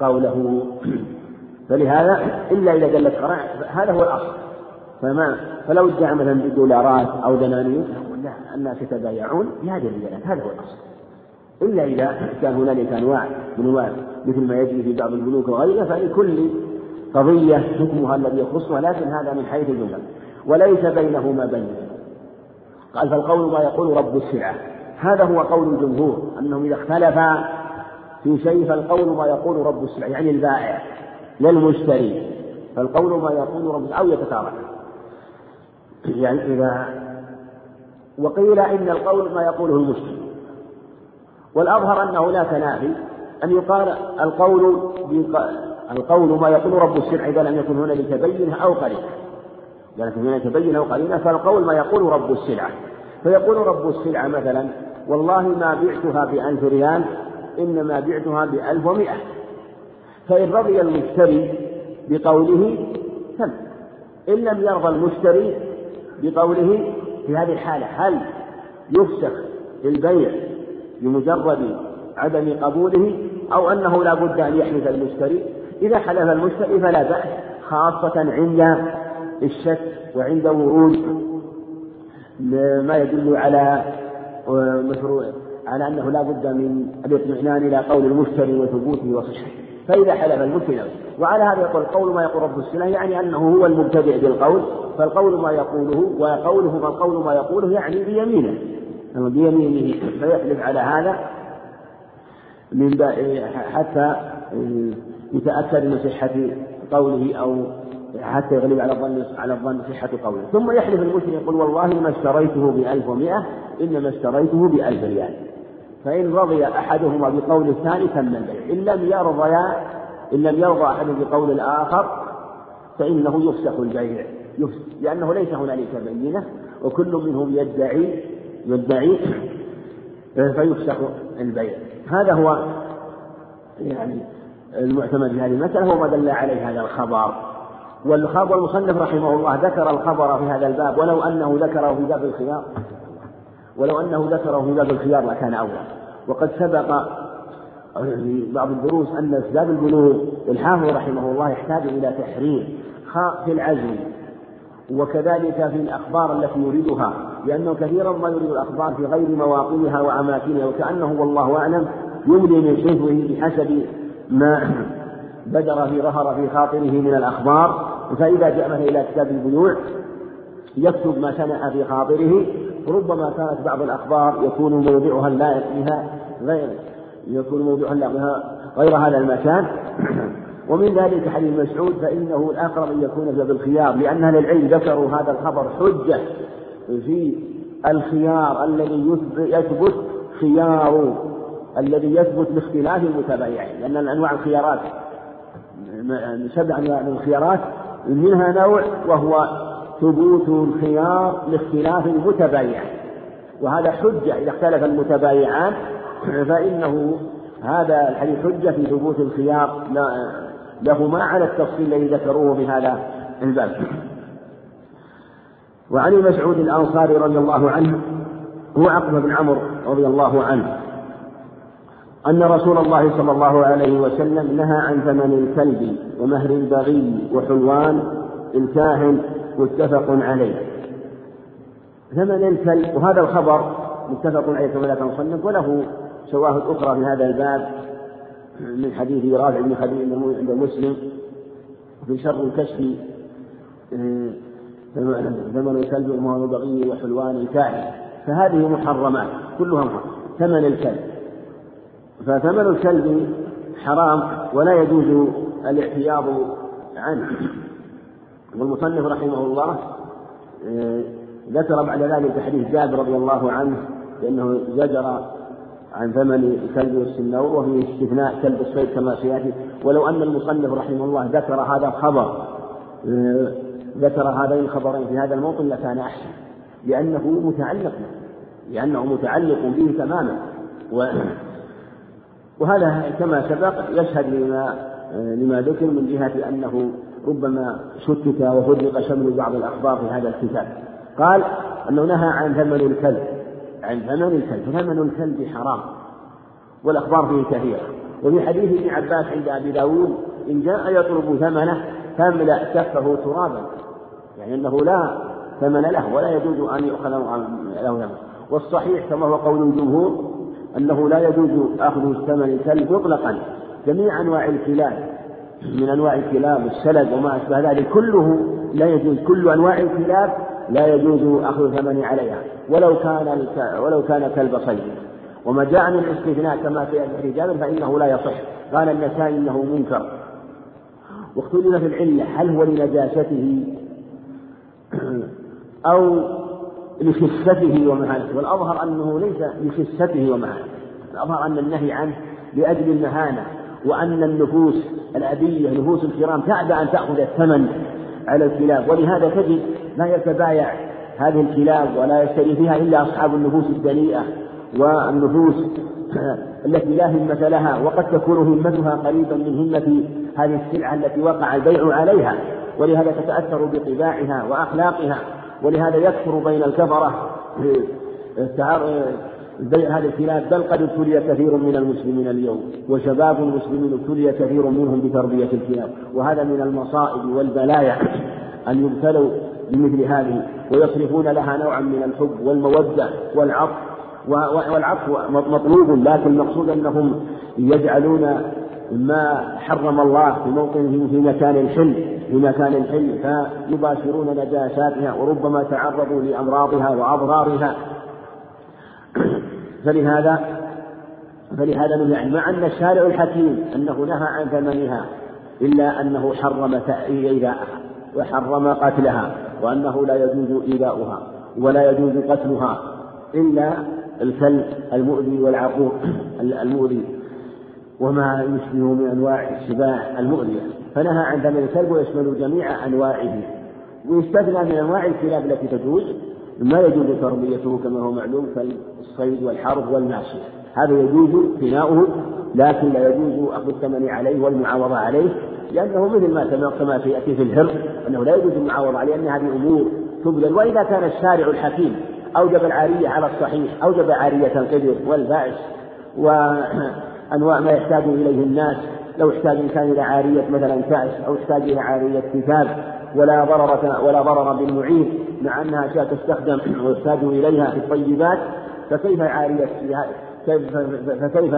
قوله. فلهذا إلا إذا دلت قرائن هذا هو الأصل. فما فلو ادعى مثلا بدولارات أو دنانير لا الناس يتبايعون بهذه الريالات هذا هو الأصل. إلا إذا كان هنالك أنواع من أنواع مثل ما يجري في بعض البنوك وغيرها فلكل قضية حكمها الذي يخصها لكن هذا من حيث الجملة. وليس بينهما بين قال فالقول ما يقول رب السلعة. هذا هو قول الجمهور أنهم إذا اختلفا في شيء فالقول ما يقول رب السلعة يعني البائع للمشتري. فالقول ما يقول رب أو يتتارك. يعني إذا وقيل إن القول ما يقوله المشتري والأظهر أنه لا تنافي أن يقال القول القول ما يقول رب السلع إذا لم يكن هنالك بينة أو قرينة. إذا لم يكن هنالك بينة أو قرينة فالقول ما يقول رب السلعة. فيقول رب السلعة مثلا والله ما بعتها بألف ريال إنما بعتها بألف ومئة. فإن رضي المشتري بقوله تم إن لم يرضى المشتري بقوله في هذه الحالة هل يفسخ البيع بمجرد عدم قبوله أو أنه لا بد أن يحلف المشتري؟ إذا حلف المشتري فلا بأس خاصة عند الشك وعند ورود ما يدل على مشروع على أنه لا بد من الاطمئنان إلى قول المشتري وثبوته وصحته. فإذا حلف المشتري وعلى هذا يقول القول ما يقول رب السنة يعني أنه هو المبتدئ بالقول فالقول ما يقوله وقوله فالقول ما يقوله يعني بيمينه. بيمينه فيحلف على هذا من حتى يتأكد من صحة قوله أو حتى يغلب على الظن على الظن صحة قوله، ثم يحلف المشرك يقول والله ما اشتريته بألف ومئة إنما اشتريته بألف ريال. فإن رضي أحدهما بقول الثاني تم البيع، إن لم يرضيا إن لم يرضى أحد بقول الآخر فإنه يفسخ البيع، يفسخ لأنه ليس هنالك بينة وكل منهم يدعي يدعي فيفسخ البيع. هذا هو يعني المعتمد في هذه المسألة هو ما دل عليه هذا الخبر. والخبر المصنف رحمه الله ذكر الخبر في هذا الباب ولو أنه ذكره في باب الخيار. ولو أنه ذكره في باب الخيار لكان أولى. وقد سبق في بعض الدروس أن باب البلوغ الحافظ رحمه الله يحتاج إلى تحرير في العزم وكذلك في الأخبار التي يريدها لأنه كثيرا ما يريد الأخبار في غير مواطنها وأماكنها وكأنه والله أعلم يملي من حفظه بحسب ما بدر في ظهر في خاطره من الأخبار. فإذا جاء إلى كتاب البيوع يكتب ما سمع في خاطره ربما كانت بعض الأخبار يكون موضعها اللائق بها غير يكون موضعها اللائق بها غير هذا المكان. ومن ذلك حديث مسعود فإنه الأقرب أن يكون باب الخيار لأن أهل العلم ذكروا هذا الخبر حجة في الخيار الذي يثبت خيار الذي يثبت باختلاف المتبايعين لأن أنواع الخيارات سبع أنواع من الخيارات منها نوع وهو ثبوت الخيار لاختلاف المتبايعين. وهذا حجة إذا اختلف المتبايعان فإنه هذا الحديث حجة في ثبوت الخيار لهما على التفصيل الذي ذكروه في هذا الباب. وعن مسعود الأنصاري رضي الله عنه هو عقبة بن عمرو رضي الله عنه أن رسول الله صلى الله عليه وسلم نهى عن ثمن الكلب ومهر البغي وحلوان الكاهن متفق عليه. ثمن الكلب وهذا الخبر متفق عليه كما ذكر المصنف وله شواهد أخرى في هذا الباب من حديث رافع بن خديج عند مسلم في شر الكشف آه، ثمن الكلب ومهر البغي وحلوان الكاهن فهذه محرمات كلها محرمة ثمن الكلب. فثمن الكلب حرام ولا يجوز الاحتياط عنه. والمصنف رحمه الله آه، ذكر بعد ذلك حديث جابر رضي الله عنه بأنه زجر عن ثمن الكلب والسنور وفي استثناء كلب الصيد كما سيأتي. ولو أن المصنف رحمه الله ذكر هذا الخبر آه، ذكر هذين الخبرين في هذا الموطن لكان أحسن لأنه متعلق لأنه متعلق به تماما. وهذا كما سبق يشهد لما لما ذكر من جهة أنه ربما شتت وفرق شمل بعض الأخبار في هذا الكتاب. قال أنه نهى عن ثمن الكلب عن ثمن الكلب فثمن الكلب حرام. والأخبار فيه كثيرة. وفي حديث ابن عباس عند أبي داود إن جاء يطلب ثمنه فاملأ كفه ترابا. يعني أنه لا ثمن له ولا يجوز أن يؤخذ له ثمن والصحيح كما هو قول الجمهور أنه لا يجوز أخذ ثمن الكلب مطلقا. جميع أنواع الكلاب من أنواع الكلاب السلد وما أشبه ذلك كله لا يجوز كل أنواع الكلاب لا يجوز أخذ الثمن عليها ولو كان ولو كان كلب صيد وما جاء من الاستثناء كما في حديث فإنه لا يصح. قال النسائي إنه منكر. واختلف في العلة هل هو لنجاسته أو لخسته ومهانته؟ والأظهر أنه ليس لخسته ومهانته. الأظهر أن النهي عنه لأجل المهانة وأن النفوس الأبية نفوس الكرام تعبى أن تأخذ الثمن على الكلاب. ولهذا تجد لا يتبايع هذه الكلاب ولا يشتري فيها إلا أصحاب النفوس الدنيئة والنفوس التي لا همة لها وقد تكون همتها قريبا من همة هذه السلعة التي وقع البيع عليها. ولهذا تتأثر بطباعها وأخلاقها ولهذا يكثر بين الكفرة بيع هذه الكلاب بل قد ابتلي كثير من المسلمين اليوم وشباب المسلمين ابتلي كثير منهم بتربية الكلاب. وهذا من المصائب والبلايا أن يبتلوا بمثل هذه ويصرفون لها نوعا من الحب والمودة والعطف والعفو مطلوب لكن المقصود أنهم يجعلون ما حرم الله في موطنهم في مكان الحل في مكان الحل فيباشرون نجاساتها وربما تعرضوا لأمراضها وأضرارها. فلهذا فلهذا نهي مع أن الشارع الحكيم أنه نهى عن ثمنها إلا أنه حرم إيذاءها وحرم قتلها وأنه لا يجوز إيذاؤها ولا يجوز قتلها إلا الكلب المؤذي والعقوق المؤذي وما يشبه من أنواع السباع المؤذية فنهى عن ثمن الكلب ويشمل جميع أنواعه. ويستثنى من أنواع الكلاب التي تجوز ما يجوز تربيته كما هو معلوم كالصيد والحرب والماشية هذا يجوز بناؤه لكن لا يجوز أخذ الثمن عليه والمعاوضة عليه لأنه مثل ما كما سيأتي في الهر أنه لا يجوز المعاوضة عليه لأن هذه أمور تبذل. وإذا كان الشارع الحكيم أوجب العارية على الصحيح أوجب عارية القدر والبائس وأنواع ما يحتاج إليه الناس. لو احتاج إنسان إلى عارية مثلا كأس أو احتاج إلى عارية كتاب ولا ضرر ولا ضرر بالمعين مع أنها أشياء تستخدم ويحتاج إليها في الطيبات فكيف عارية فكيف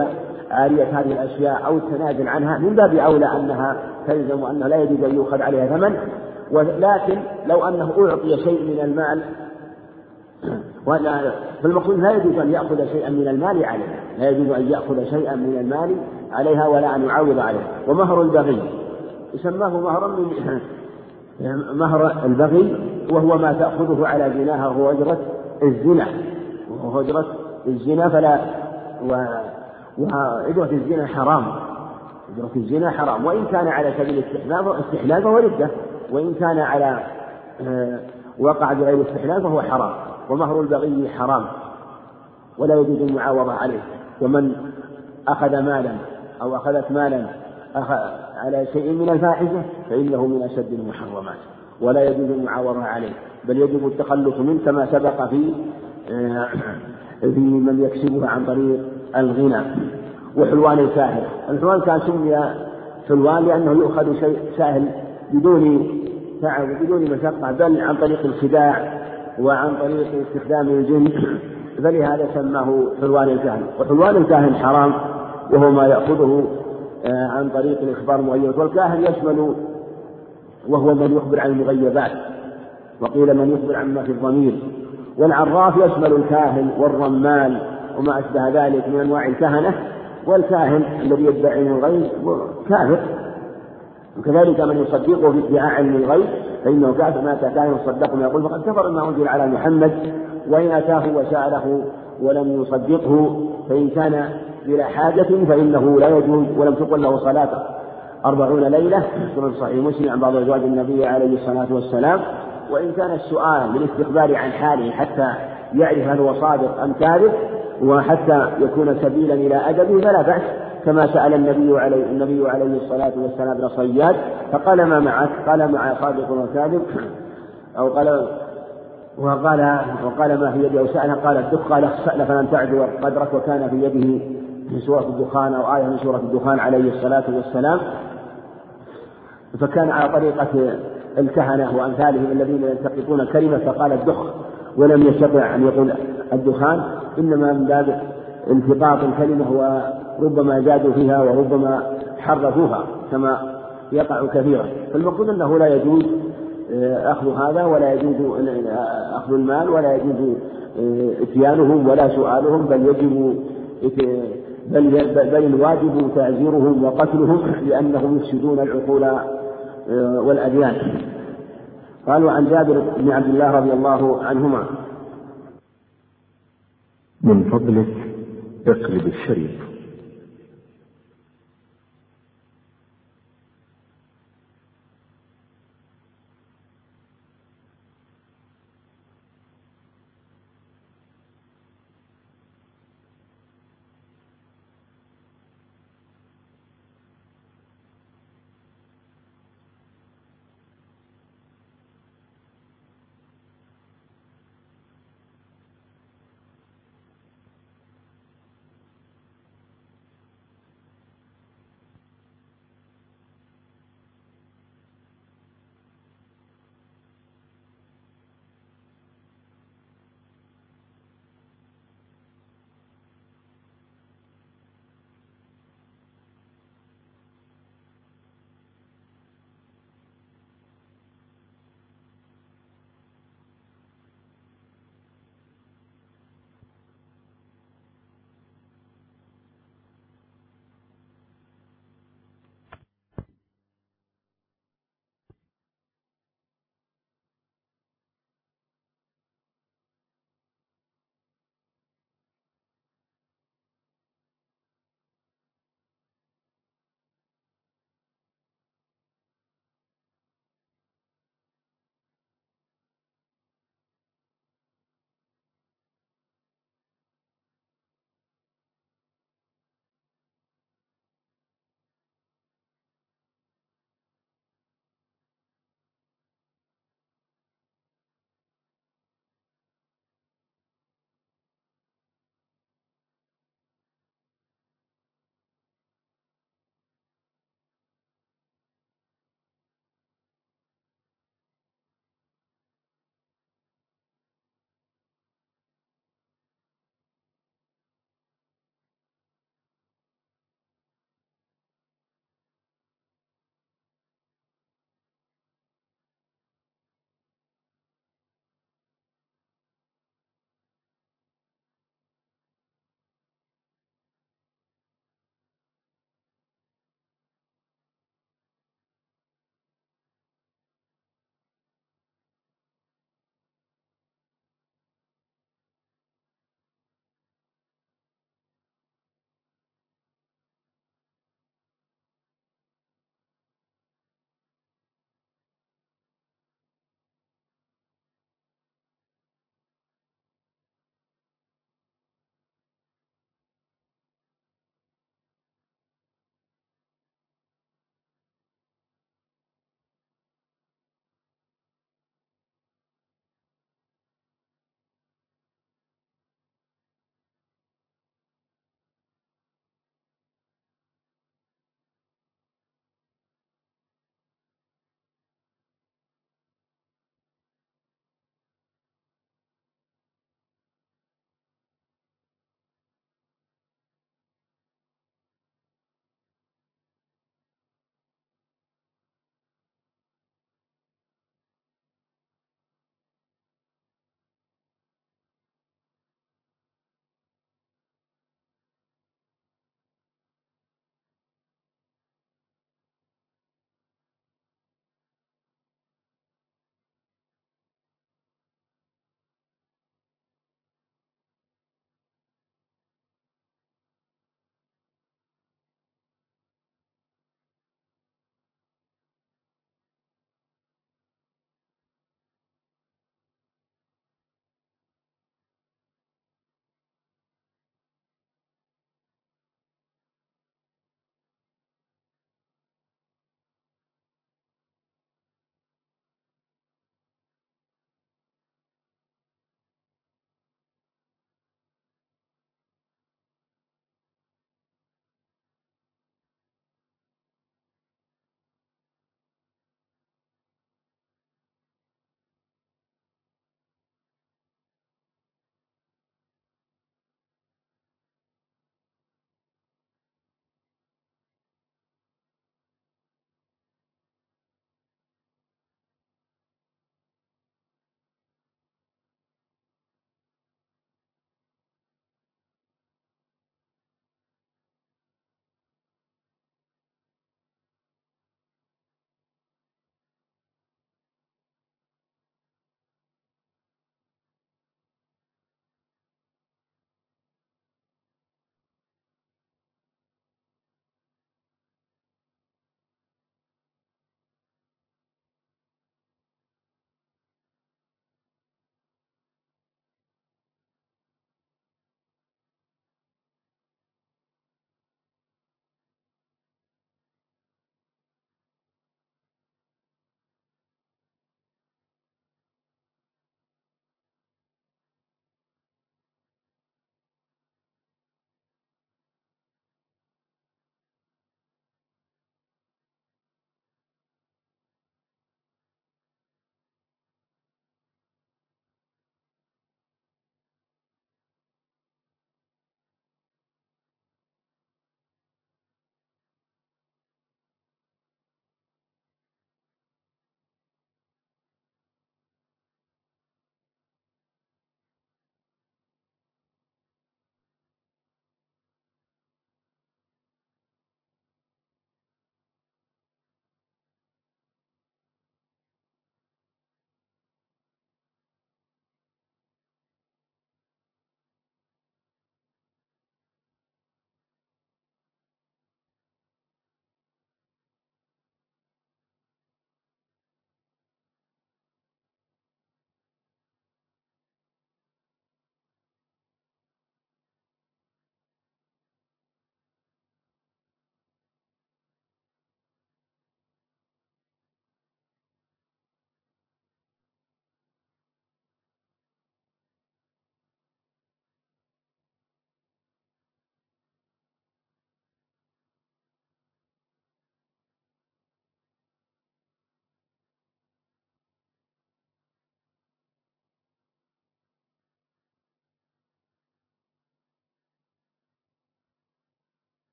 عارية هذه الأشياء أو التنازل عنها؟ من باب أولى أنها تلزم وأنه لا يجوز أن يؤخذ عليها ثمن. ولكن لو أنه أعطي شيء من المال فالمقصود لا يجوز أن يأخذ شيئا من المال عليها لا يجوز أن يأخذ شيئا من المال عليها ولا أن يعوض عليها. ومهر البغي يسماه مهرا من مهر البغي وهو ما تأخذه على زناها وهو أجرة الزنا وهو أجرة الزنا فلا و وأجرة الزنا حرام أجرة الزنا حرام. وإن كان على سبيل الاستحلال استحلال فهو ردة وإن كان على آه، وقع بغير استحلال فهو حرام ومهر البغي حرام ولا يجوز المعاوضة عليه. ومن أخذ مالا أو أخذت مالا على شيء من الفاحشة فإنه من أشد المحرمات. ولا يجوز المعاوضة عليه بل يجب التخلص منه كما سبق في آه، في من يكسبها عن طريق الغنى وحلوان الكاهن الحلوان كان سمي حلوان لأنه يؤخذ شيء سهل بدون تعب وبدون مشقة بل عن طريق الخداع وعن طريق استخدام الجن. فلهذا سماه حلوان الكاهن. وحلوان الكاهن حرام وهو ما يأخذه عن طريق الإخبار المغيبات والكاهن يشمل وهو من يخبر عن المغيبات وقيل من يخبر عما في الضمير. والعراف يشمل الكاهن والرمال وما أشبه ذلك من أنواع الكهنة. والكاهن الذي يدعي علم الغيب كافر. وكذلك من يصدقه في ادعاء علم الغيب فإنه كافر. ما أتى كاهن يصدقه ما يقول فقد كفر ما أنزل على محمد. وإن أتاه وسأله ولم يصدقه فإن كان بلا حاجة فإنه لا يجوز ولم تقل له صلاة أربعون ليلة. في صحيح مسلم عن بعض أزواج النبي عليه الصلاة والسلام. وإن كان السؤال للاستخبار عن حاله حتى يعرف هل هو صادق أم كاذب وحتى يكون سبيلا إلى أدبه فلا بأس. كما سأل النبي عليه النبي عليه الصلاة والسلام ابن صياد فقال ما معك؟ قال مع صادق وكاذب. أو قال وقال وقال ما في يدي أو سأله قال الدخ قال اخسأ فلم تعد قدرك وكان في يده من سورة الدخان أو آية من سورة الدخان عليه الصلاة والسلام. فكان على طريقة الكهنة وأمثالهم الذين يلتقطون الكلمة فقال الدخ ولم يستطع أن يقول الدخان إنما من باب التقاط الكلمة وربما زادوا فيها وربما حرفوها كما يقع كثيرا. فالمقصود أنه لا يجوز أخذ هذا ولا يجوز أخذ المال ولا يجوز آه، إتيانهم ولا سؤالهم بل يجب بل بل الواجب تعزيرهم وقتلهم لأنهم يفسدون العقول آه، والأديان. قالوا عن جابر بن عبد الله رضي الله عنهما. من فضلك اقلب الشريف.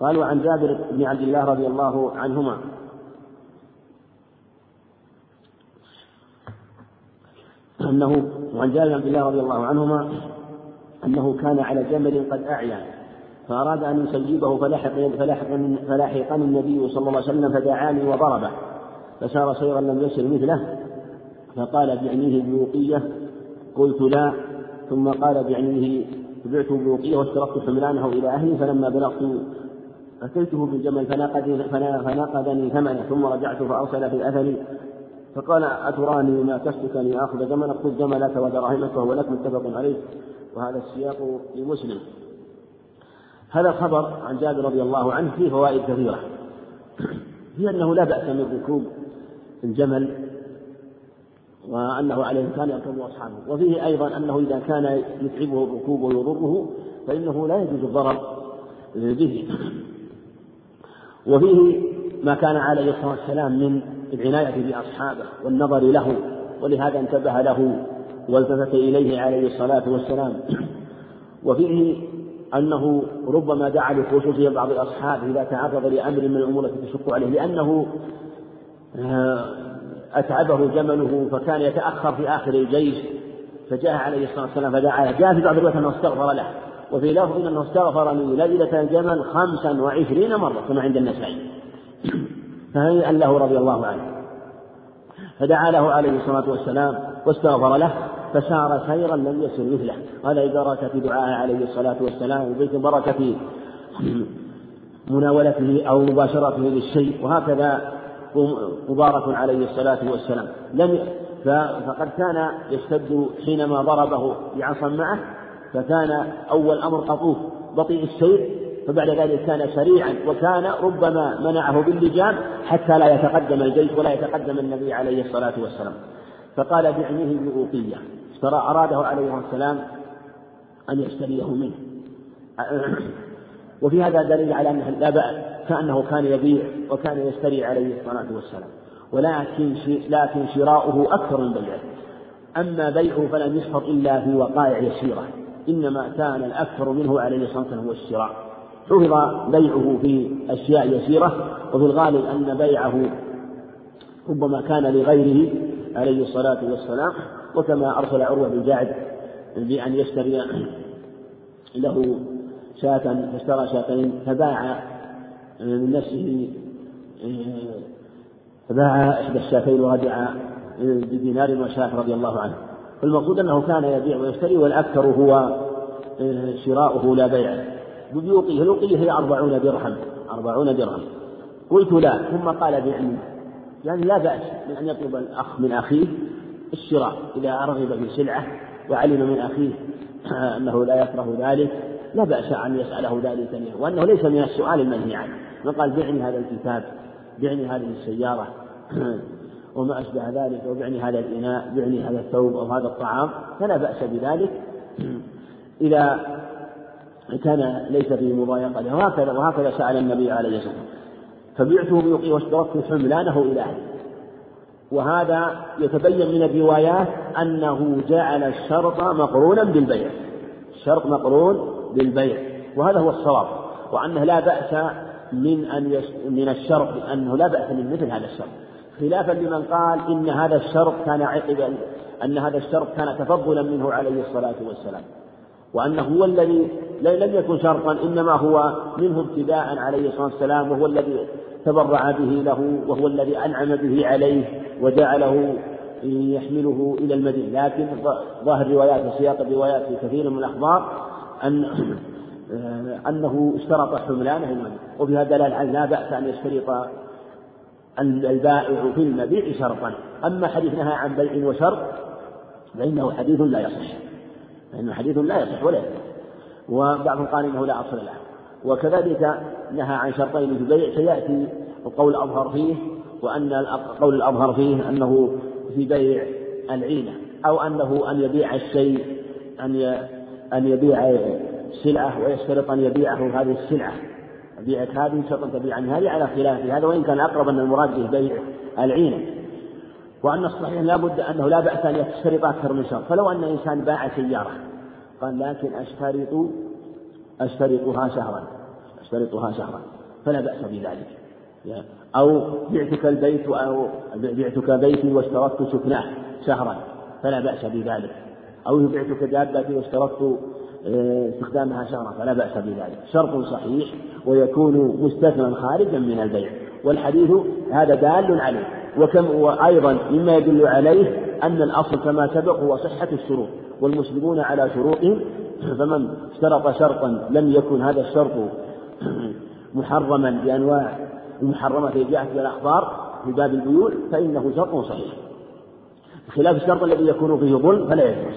قالوا عن جابر بن عبد الله رضي الله عنهما. أنه وعن جابر بن عبد الله رضي الله عنهما أنه كان على جمل قد أعيا فأراد أن يسيبه فلحق فلحق فلاحقني النبي صلى الله عليه وسلم فدعاني وضربه فسار سيرا لم يسر مثله فقال بعنيه بوقية قلت لا ثم قال بعنيه بعت بوقية واشتركت حملانه إلى أهلي فلما بلغت أتيته بالجمل فنقدني ثمنه ثم رجعت فأرسل في أثري فقال أتراني ما كستك آخذ جملك؟ خذ جملك ودراهمك وهو لك متفق عليه. وهذا السياق لمسلم. هذا الخبر عن جابر رضي الله عنه فيه فوائد كثيرة. هي أنه لا بأس من ركوب الجمل وأنه عليه كان يركب أصحابه. وفيه أيضا أنه إذا كان يتعبه الركوب ويضره فإنه لا يجوز الضرر به. وفيه ما كان عليه الصلاة والسلام من العناية بأصحابه والنظر له ولهذا انتبه له والتفت إليه عليه الصلاة والسلام. وفيه أنه ربما دعا لخصوصية بعض الأصحاب إذا تعرض لأمر من الأمور التي تشق عليه لأنه آه، أتعبه جمله فكان يتأخر في آخر الجيش فجاء عليه الصلاة والسلام فدعا جاء في بعض الروايات أنه استغفر له. وفي لفظ أنه استغفر لي ليلة الجمل خمسا وعشرين مرة كما عند النسائي. فهنيئا له رضي الله عنه. فدعا له عليه الصلاة والسلام واستغفر له فسار سيرا لم يسر مثله. هذا ببركة دعائه عليه الصلاة والسلام وبركة مناولته أو مباشرته للشيء وهكذا مبارك عليه الصلاة والسلام. لم فقد كان يشتد حينما ضربه بعصا معه فكان أول أمر قطوف بطيء السير فبعد ذلك كان سريعا وكان ربما منعه باللجام حتى لا يتقدم الجيش ولا يتقدم النبي عليه الصلاة والسلام. فقال بعنيه بأوقية أراده عليه السلام أن يشتريه منه. وفي هذا دليل على أنه لا بأس كأنه كان يبيع وكان يشتري عليه الصلاة والسلام. ولكن لكن شراؤه أكثر من بيعه. أما بيعه فلم يشفط إلا في وقائع يسيرة. إنما كان الأكثر منه عليه الصلاة والسلام هو الشراء حفظ بيعه في أشياء يسيرة وفي الغالب أن بيعه ربما كان لغيره عليه الصلاة والسلام وكما أرسل عروة بن جعد بأن يشتري له شاة فاشترى شاتين فباع من نفسه فباع إحدى الشاتين ورجع بدينار وشاة رضي الله عنه. فالمقصود أنه كان يبيع ويشتري والأكثر هو شراؤه لا بيعه بيوقيه الوقية هي أربعون درهم أربعون درهم. قلت لا ثم قال بعني يعني لا بأس من أن يطلب الأخ من أخيه الشراء إذا رغب في سلعة وعلم من أخيه أنه لا يكره ذلك. لا بأس أن يسأله ذلك منه وأنه ليس من السؤال المنهي عنه. من قال بعني هذا الكتاب بعني هذه السيارة وما أشبه ذلك وبعني هذا الإناء بعني هذا الثوب أو هذا الطعام فلا بأس بذلك. إذا كان ليس فيه مضايقة وهكذا وهكذا سأل النبي عليه الصلاة والسلام. فبعته بيقي واشتركت حملانه إلى أهله. وهذا يتبين من الروايات أنه جعل الشرط مقرونا بالبيع. الشرط مقرون بالبيع. وهذا هو الصواب. وأنه لا بأس من أن يش... من الشرط أنه لا بأس من مثل هذا الشرط. خلافا لمن قال إن هذا الشرط كان عقب أن هذا الشرط كان تفضلا منه عليه الصلاة والسلام. وأنه هو الذي لم يكن شرطا إنما هو منه ابتداء عليه الصلاة والسلام وهو الذي تبرع به له وهو الذي أنعم به عليه وجعله يحمله إلى المدينة. لكن ظاهر روايات وسياق الروايات في كثير من الأخبار أن أنه اشترط حملانه المدينة وفي هذا دلالة لا بأس أن يشترط البائع في المبيع شرطا. أما حديث نهى عن بيع وشرط فإنه حديث لا يصح. فإنه حديث لا يصح ولا يصح. وبعضهم قال إنه لا أصل له. وكذلك نهى عن شرطين في البيع سيأتي القول الأظهر فيه وأن القول الأظهر فيه أنه في بيع العينة أو أنه أن يبيع الشيء أن أن يبيع سلعة ويشترط أن يبيعه هذه السلعة. بيعك هذه شرط تبيع عن هذه على خلاف هذا وإن كان أقرب أن المراد به بيع العينة. وأن الصحيح لا بد أنه لا بأس أن يشترط أكثر من شرط. فلو أن إنسان باع سيارة قال لكن أشترط أشترطها شهرا أشترطها شهرا. فلا بأس بذلك. أو بعتك البيت أو بعتك بيتي واشترطت سكناه شهرا. فلا بأس بذلك. أو بعتك دابتي واشترطت استخدامها شهرا فلا بأس بذلك. شرط صحيح ويكون مستثنى خارجا من البيع. والحديث هذا دال عليه. وكم وأيضا مما يدل عليه أن الأصل كما سبق هو صحة الشروط. والمسلمون على شروطهم فمن اشترط شرطا لم يكن هذا الشرط محرما بأنواع المحرمة في جهة الأخبار في باب البيوع فإنه شرط صحيح. بخلاف الشرط الذي يكون فيه ظلم فلا يجوز.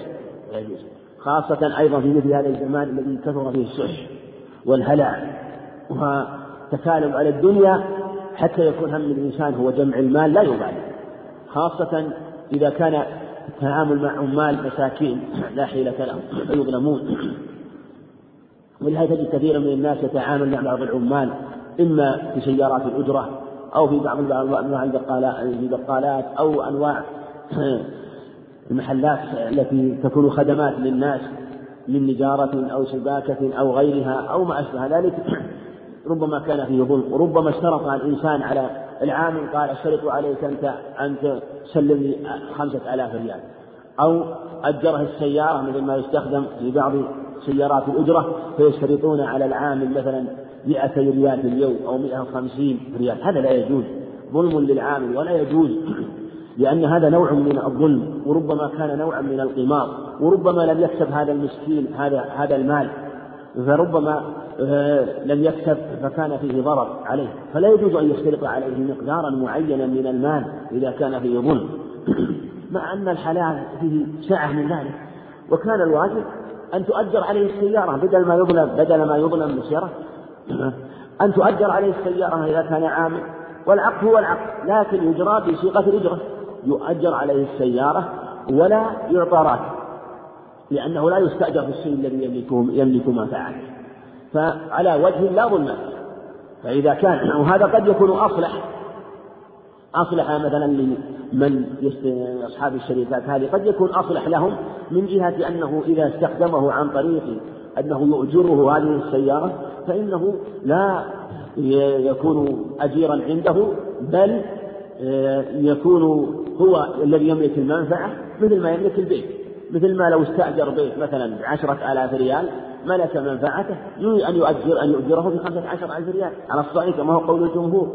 لا يجوز. خاصة أيضا في مثل هذا الزمان الذي كثر فيه السح والهلع وتكالب على الدنيا حتى يكون هم الإنسان هو جمع المال لا يبالي. خاصة إذا كان التعامل مع عمال مساكين لا حيلة لهم فيظلمون ولهذا تجد كثيرا من الناس يتعامل مع بعض العمال إما في سيارات الأجرة أو في بعض أنواع البقالات أو أنواع المحلات التي تكون خدمات للناس من نجارة أو سباكة أو غيرها أو ما أشبه ذلك ربما كان فيه ظلم وربما اشترط الإنسان على العامل قال أشترط عليك أنت أن تسلم لي خمسة آلاف ريال. أو أجره السيارة مثل ما يستخدم في بعض سيارات الأجرة فيشترطون على العامل مثلا مئة ريال في اليوم أو مئة وخمسين ريال. هذا لا يجوز ظلم للعامل ولا يجوز. لأن هذا نوع من الظلم وربما كان نوعا من القمار وربما لم يكسب هذا المسكين هذا هذا المال فربما آه، لم يكسب فكان فيه ضرر عليه. فلا يجوز أن يشترط عليه مقدارا معينا من المال إذا كان فيه ظلم. مع أن الحلال فيه سعة من ذلك. وكان الواجب أن تؤجر عليه السيارة بدل ما يظلم بدل ما يظلم بالسيارة أن تؤجر عليه السيارة إذا كان عامل. والعقد هو العقد لكن يجرى بصيغة الإجرة. يؤجر عليه السيارة ولا يعطى راتب لأنه لا يستأجر في الشيء الذي يملكه يملك منفعته فعلى وجه لا ظلم. فإذا كان وهذا قد يكون أصلح. أصلح مثلا لمن أصحاب الشركات هذه. قد يكون أصلح لهم من جهة أنه إذا استخدمه عن طريق أنه يؤجره هذه السيارة فإنه لا يكون أجيرا عنده بل يكون هو الذي يملك المنفعة مثل ما يملك البيت. مثل ما لو استأجر بيت مثلا بعشرة آلاف ريال ملك منفعته. يريد أن يؤجر أن يؤجره بخمسة عشر ألف ريال. على الصحيح كما هو قول الجمهور.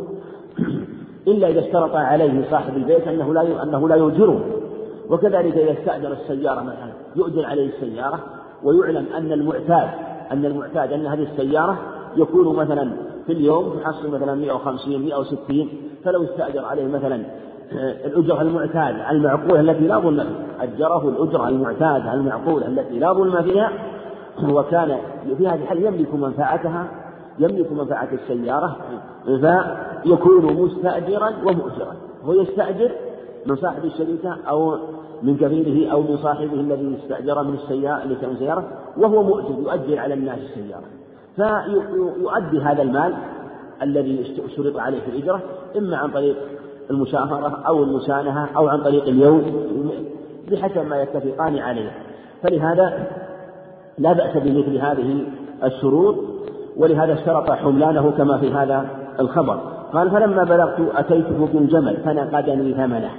إلا إذا اشترط عليه صاحب البيت أنه لا أنه لا يؤجره. وكذلك إذا استأجر السيارة مثلا يؤجر عليه السيارة. ويعلم أن المعتاد أن المعتاد أن هذه السيارة يكون مثلا في اليوم تحصل مثلا 150 160 فلو استأجر عليه مثلا آه، الأجرة المعتادة المعقولة التي لا ظلم فيها أجره الأجرة المعتادة المعقولة التي لا ظلم فيها وكان في هذه الحالة يملك منفعتها يملك منفعة السيارة فيكون مستأجرا ومؤجرا. هو يستأجر من صاحب الشركة أو من كفيله أو من صاحبه الذي استأجر من السيارة وهو مؤجر يؤجر على الناس السيارة. فيؤدي هذا المال الذي اشترط عليه في الإجرة إما عن طريق المشاهرة أو المسانهة أو عن طريق اليوم بحسب ما يتفقان عليه. فلهذا لا بأس بمثل هذه الشروط ولهذا اشترط حملانه كما في هذا الخبر. قال فلما بلغت أتيته بالجمل فنقدني ثمنه.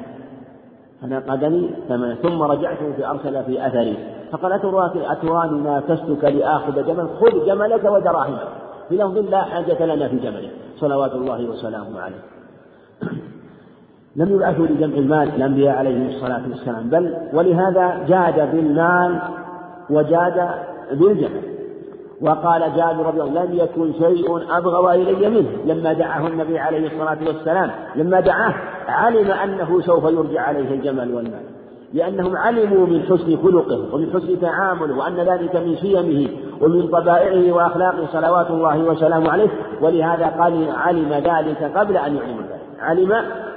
فنقدني ثمنه ثم رجعت فأرسل في أثري. فقال أتراني نافستك لآخذ جمل؟ خذ جملك ودراهمك في لفظ لا حاجة لنا في جمله. صلوات الله وسلامه عليه. لم يبعثوا لجمع المال الأنبياء عليهم الصلاة والسلام. بل ولهذا جاد بالمال وجاد بالجمل وقال جابر رضي الله لم يكن شيء أبغض إلي منه. لما دعاه النبي عليه الصلاة والسلام لما دعاه علم أنه سوف يرجع عليه الجمل والمال. لأنهم علموا من حسن خلقه ومن حسن تعامله وأن ذلك من شيمه ومن طبائعه وأخلاقه. صلوات الله وسلامه عليه. ولهذا قال علم ذلك قبل أن يعلم ذلك. علم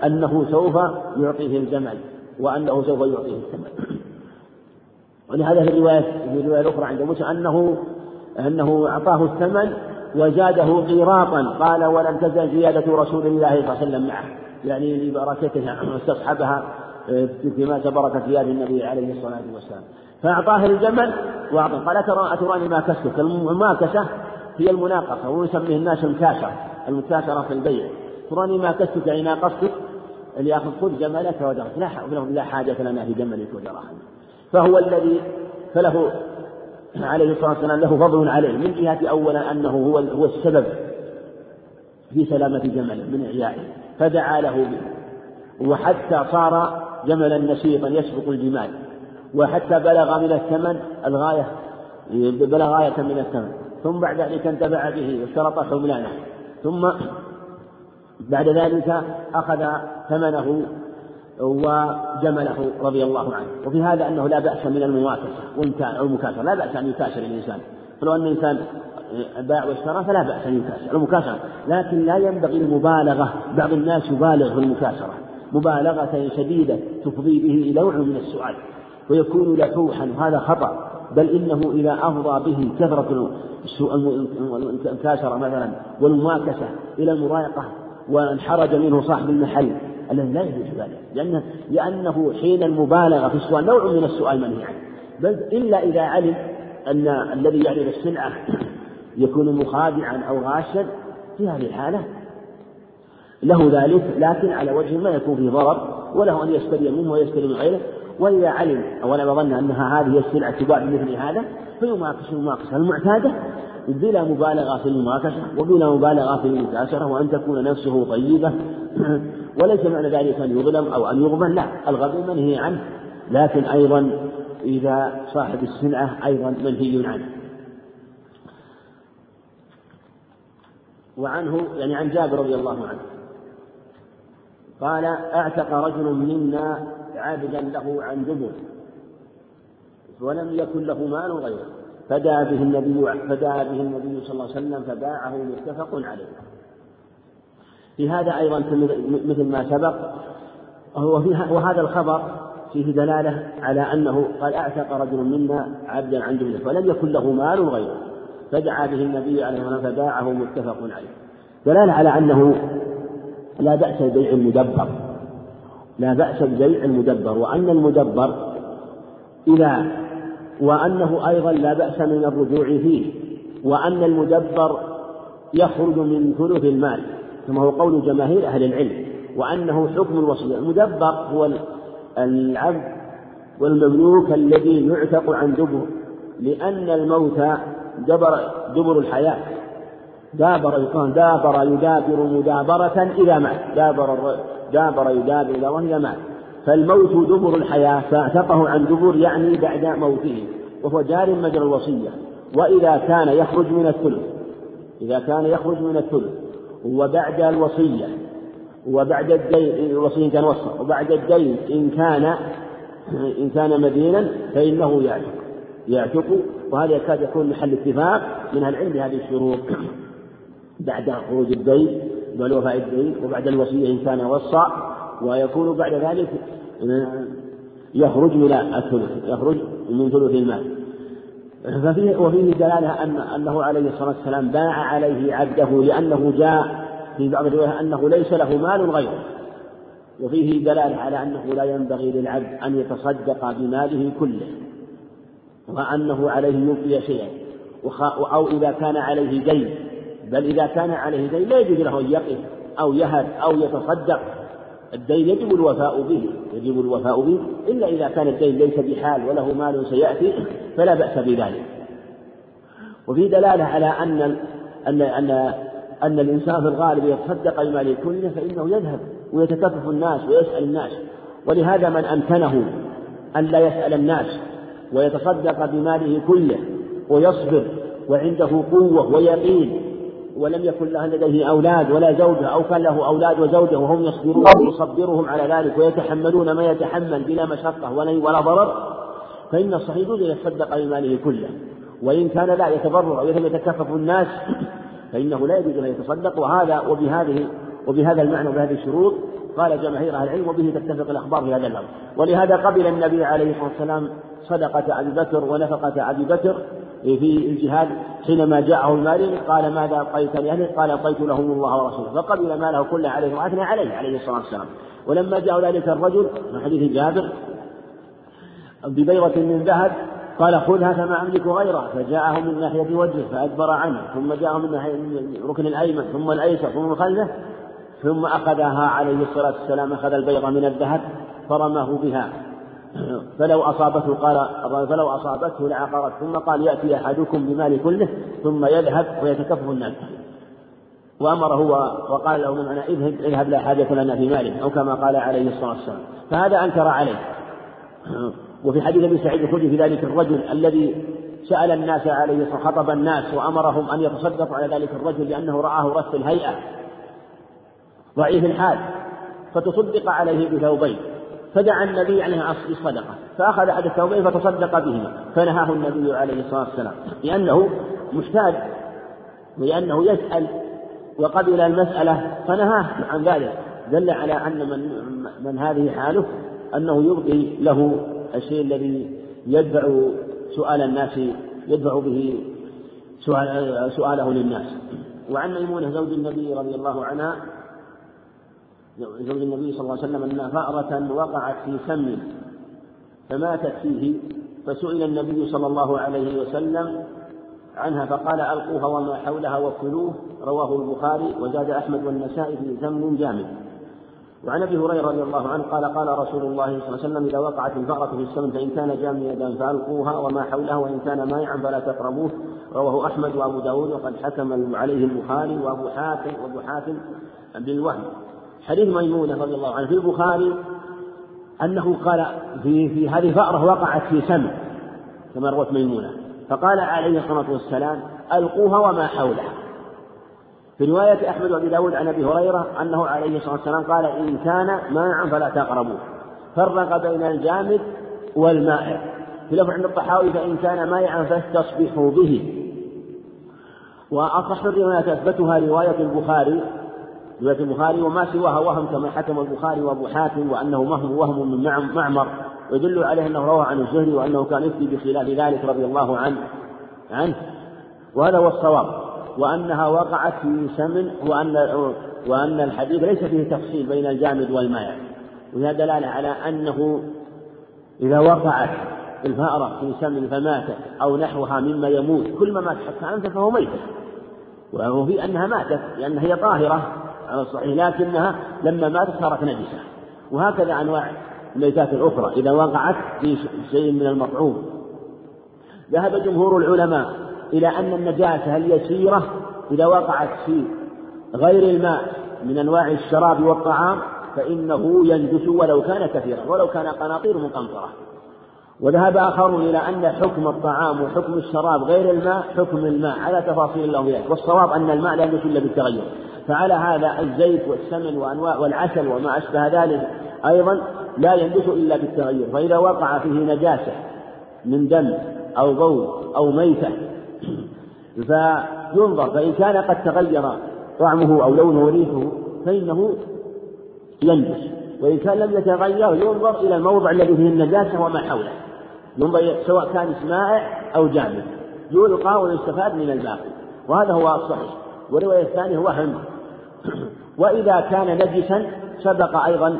أنه سوف يعطيه الجمل وأنه سوف يعطيه الثمن. ولهذا في الرواية في الرواية الأخرى عند موسى أنه أنه أعطاه الثمن وزاده قيراطا. قال ولم تزل زيادة رسول الله صلى الله عليه وسلم معه. يعني لبركتها استصحبها فيما بركة ثياب النبي عليه الصلاة والسلام. فأعطاه الجمل وأعطاه. قال أترى أتراني ما كسبك؟ الماكسة هي المناقصة ويسميه الناس المكاشرة المكاشرة في البيع. تراني ما كستك أي ناقصتك؟ اللي ياخذ خذ جملك ودرك لا لا حاجة لنا في جملك ودراهم فهو الذي فله عليه الصلاة والسلام له فضل عليه. من جهة أولا أنه هو هو السبب في سلامة جمله من إعيائه. فدعا له به. وحتى صار جملا نشيطا يسبق الجمال. وحتى بلغ من الثمن الغاية بلغ غاية من الثمن. ثم بعد ذلك انتفع به واشترط حملانه. ثم بعد ذلك أخذ ثمنه وجمله رضي الله عنه. وفي هذا أنه لا بأس من المواكسة أو المكاشرة لا بأس أن يكاشر الإنسان. فلو أن الإنسان باع واشترى فلا بأس أن يكاشر المكاشرة لكن لا ينبغي المبالغة بعض الناس يبالغ في المكاشرة مبالغة شديدة تفضي به إلى نوع من السؤال ويكون لحوحا وهذا خطأ. بل إنه إذا أفضى به كثرة المكاشرة مثلا والمماكسة إلى المضايقة وانحرج منه صاحب المحل الذي لا يجوز ذلك. لأنه, لأنه حين المبالغة في السؤال نوع من السؤال منهي عنه. بل إلا إذا علم أن الذي يعرض السلعة يكون مخادعا أو غاشا في هذه الحالة. له ذلك لكن على وجه ما يكون فيه ضرر وله أن يشتري منه ويشتري من غيره. وإذا علم أو أنا ظن أنها هذه السلعة تباع بمثل هذا فيماكس المماكسة المعتادة بلا مبالغة في المماكسة وبلا مبالغة في المكاشرة وأن تكون نفسه طيبة. وليس معنى ذلك أن يظلم أو أن يغبن لا. الغبن منهي عنه. لكن أيضا إذا صاحب السلعة أيضا منهي عنه. وعنه يعني عن جابر رضي الله عنه. قال أعتق رجل منا عابدا له عن دبر ولم يكن له مال غيره. فدعا به النبي فدعا به النبي صلى الله عليه وسلم فباعه متفق عليه. في هذا أيضا مثل ما سبق وهذا الخبر فيه دلالة على أنه قال أعتق رجل منا عبدا عن جملة ولم يكن له مال غيره. فدعا به النبي عليه الصلاة والسلام فباعه متفق عليه. دلالة على أنه لا بأس ببيع المدبر. لا بأس ببيع المدبر وأن المدبر إذا وأنه أيضا لا بأس من الرجوع فيه وأن المدبر يخرج من ثلث المال. كما هو قول جماهير أهل العلم وأنه حكم الوصية. المدبر هو العبد والمملوك الذي يعتق عن دبر لأن الموت دبر دبر الحياة. دابر يقال دابر يدابر مدابرة إذا مات. دابر دابر يدابر إذا مات. فالموت دبر الحياة فاعتقه عن دبر يعني بعد موته وهو جار مجرى الوصية. وإذا كان يخرج من الثلث إذا كان يخرج من الثلث وبعد الوصية. وبعد الدين الوصية كان وصى وبعد الدين إن كان إن كان مدينا فإنه يعتق يعتق وهذا يكاد يكون محل اتفاق من العلم بهذه الشروط. بعد خروج الدين بل وفاء الدين وبعد الوصية إن كان وصى ويكون بعد ذلك يخرج من الثلث يخرج من ثلث المال. ففيه وفيه دلالة أن أنه عليه الصلاة والسلام باع عليه عبده لأنه جاء في بعض الروايات أنه ليس له مال غيره. وفيه دلالة على أنه لا ينبغي للعبد أن يتصدق بماله كله. وأنه عليه يبقي شيئا. أو إذا كان عليه دين بل إذا كان عليه دين لا يجوز له أن يقف أو يهب أو يتصدق. الدين يجب الوفاء به. يجب الوفاء به. إلا إذا كان الدين ليس بحال وله مال سيأتي فلا بأس بذلك. وفي دلالة على أن أن أن أن الإنسان في الغالب يتصدق بماله كله فإنه يذهب ويتكفف الناس ويسأل الناس. ولهذا من أمكنه أن لا يسأل الناس ويتصدق بماله كله ويصبر وعنده قوة ويقين ولم يكن له لديه أولاد ولا زوجة أو كان له أولاد وزوجة وهم يصبرون يصبرهم على ذلك ويتحملون ما يتحمل بلا مشقة ولا ضرر فإن الصحيح أن يتصدق بماله كله. وإن كان لا يتبرع أو يتكفف الناس فإنه لا يجوز أن يتصدق وهذا وبهذه وبهذا المعنى وبهذه الشروط قال جماهير أهل العلم وبه تتفق الأخبار في هذا الأمر ولهذا قبل النبي عليه الصلاة والسلام صدقة أبي بكر ونفقة أبي بكر في الجهاد حينما جاءه المال قال ماذا أبقيت لأهله؟ قال أبقيت لهم الله ورسوله. فقبل ماله كله عليه وأثنى عليه عليه الصلاة والسلام. ولما جاء ذلك الرجل من حديث جابر ببيضة من ذهب قال خذها فما أملك غيرها. فجاءه من ناحية وجهه فأدبر عنه. ثم جاءه من ناحية الركن الأيمن ثم الأيسر ثم خلفه ثم أخذها عليه الصلاة والسلام أخذ البيضة من الذهب فرماه بها. فلو أصابته قال فلو أصابته لعقرت ثم قال يأتي أحدكم بمال كله ثم يذهب ويتكفف الناس. وأمره وقال له من أنا اذهب اذهب لا حاجة لنا في ماله أو كما قال عليه الصلاة والسلام. فهذا أنكر عليه. وفي حديث ابي سعيد الخدري في ذلك الرجل الذي سأل الناس عليه الصلاة خطب الناس وأمرهم أن يتصدقوا على ذلك الرجل لأنه رآه رث الهيئة. ضعيف الحال فتصدق عليه بثوبين فدعا النبي عليه الصدقة فأخذ أحد الثوبين فتصدق بهما فنهاه النبي عليه الصلاة والسلام. لأنه محتاج ولأنه يسأل وقبل المسألة فنهاه عن ذلك. دل على أن من من هذه حاله أنه يبقي له الشيء الذي يدفع سؤال الناس يدفع به سؤال سؤاله للناس. وعن ميمونة زوج النبي رضي الله عنها زوج النبي صلى الله عليه وسلم أن فأرة وقعت في سم فماتت فيه فسئل النبي صلى الله عليه وسلم عنها فقال ألقوها وما حولها وكلوه رواه البخاري وزاد أحمد والنسائي في ذم جامد. وعن أبي هريرة رضي الله عنه قال قال رسول الله صلى الله عليه وسلم إذا وقعت الفأرة في السمن فإن كان جامدا فألقوها وما حولها وإن كان مائعا فلا تقربوه رواه أحمد وأبو داود وقد حكم عليه البخاري وأبو حاتم وأبو حاتم بالوهم. حديث ميمونة رضي الله عنه في البخاري أنه قال في في هذه فأرة وقعت في سمن كما روت ميمونة. فقال عليه الصلاة والسلام ألقوها وما حولها. في رواية أحمد وأبي داود عن أبي هريرة أنه عليه الصلاة والسلام قال إن كان ماء فلا تقربوه. فرق بين الجامد والمائع في لفظ عند الطحاوي فإن كان مائعا فاستصبحوا به. وأصح الروايات أثبتها رواية البخاري رواية البخاري وما سواها وهم كما حكم البخاري وأبو حاتم وأنه وهم وهم من معمر. ويدل عليه أنه روى عن الزهري وأنه كان يفتي بخلاف ذلك رضي الله عنه. عنه. وهذا هو الصواب. وأنها وقعت في سمن وأن وأن الحديث ليس فيه تفصيل بين الجامد والمائع وهذا دلالة على أنه إذا وقعت الفأرة في سمن فماتت أو نحوها مما يموت كل ما مات حتى أنت فهو ميت وفي أنها ماتت لأنها هي طاهرة. على الصحيح لكنها لما ماتت صارت نجسة. وهكذا أنواع الميتات الأخرى إذا وقعت في شيء من المطعوم. ذهب جمهور العلماء إلى أن النجاسة اليسيرة إذا وقعت في غير الماء من أنواع الشراب والطعام فإنه ينجس ولو كان كثيرا ولو كان قناطير مقنطرة. وذهب آخرون إلى أن حكم الطعام وحكم الشراب غير الماء حكم الماء على تفاصيل ذلك والصواب أن الماء لا ينجس إلا بالتغير. فعلى هذا الزيت والسمن وأنواع والعسل وما أشبه ذلك أيضا لا ينجس إلا بالتغير فإذا وقع فيه نجاسة من دم أو بول أو ميتة فينظر فإن كان قد تغير طعمه أو لونه وريحه فإنه ينجس وإن كان لم يتغير ينظر إلى الموضع الذي فيه النجاسة وما حوله ينظر سواء كان مائع أو جامد يلقى ويستفاد من الباقي وهذا هو الصحيح. والرواية الثانية وهم وإذا كان نجسا سبق أيضا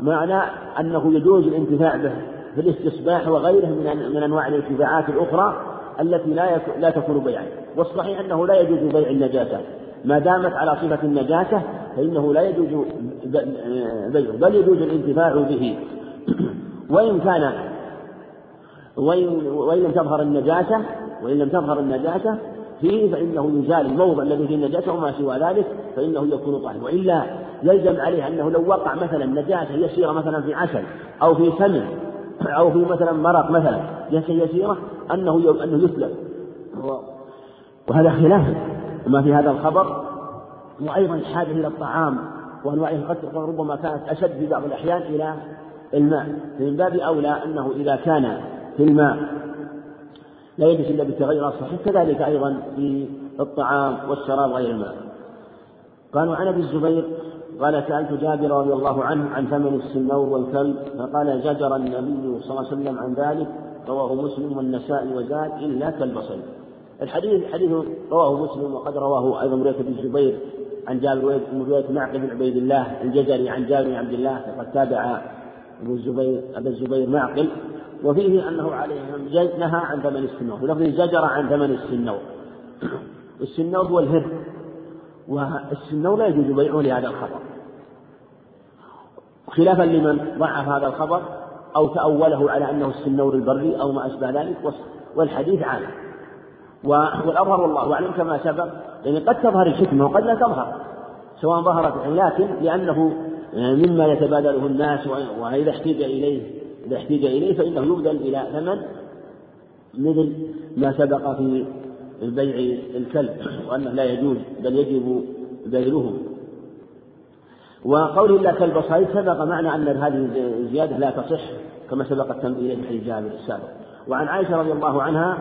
معنى أنه يجوز الانتفاع به في الاستصباح وغيره من من أنواع الانتفاعات الأخرى التي لا لا تكون بيعا. والصحيح أنه لا يجوز بيع النجاسة. ما دامت على صفة النجاسة فإنه لا يجوز بيعه بل يجوز الانتفاع به. وإن كان وإن, وإن لم تظهر النجاسة وإن لم تظهر النجاسة فيه فإنه يزال الموضع الذي فيه النجاسة وما سوى ذلك فإنه يكون طاهرا وإلا يلزم عليه أنه لو وقع مثلا نجاسة يسيرة مثلا في عسل أو في سمن أو في مثلا مرق مثلا يسيرة أنه أنه يسلم. وهذا خلاف ما في هذا الخبر. وأيضا الحاجة إلى الطعام وأنواعه قد ربما كانت أشد في بعض الأحيان إلى الماء. فمن باب أولى أنه إذا كان في الماء لا يجلس إلا بالتغير الصحيح كذلك أيضا في الطعام والشراب غير الماء قالوا عن أبي الزبير قال سألت جابر رضي الله عنه عن ثمن السنور والكلب فقال زجر النبي صلى الله عليه وسلم عن ذلك رواه مسلم والنسائي وزاد إلا كالبصر الحديث حديث رواه مسلم وقد رواه أيضا رواية ابن الزبير عن جابر من رواية معقل بن عبيد الله الجزري عن جابر بن عبد الله وقد تابع أبو الزبير أبا الزبير معقل وفيه أنه عليه نهى عن ثمن السنور في لفظ زجر عن ثمن السنور السنور هو الهر والسنور لا يجوز بيعه لهذا الخبر. خلافا لمن ضعف هذا الخبر أو تأوله على أنه السنور البري أو ما أشبه ذلك والحديث عام والأظهر والله أعلم كما سبق يعني قد تظهر الحكمة وقد لا تظهر سواء ظهرت لكن لأنه مما يتبادله الناس وإذا احتاج إليه إذا احتاج إليه فإنه يبذل إلى ثمن مثل ما سبق في بيع الكلب وأنه لا يجوز بل يجب بذله وقوله إلا كلب صيد سبق معنى أن هذه الزيادة لا تصح كما سبق التنبيه في جابر السابق. وعن عائشة رضي الله عنها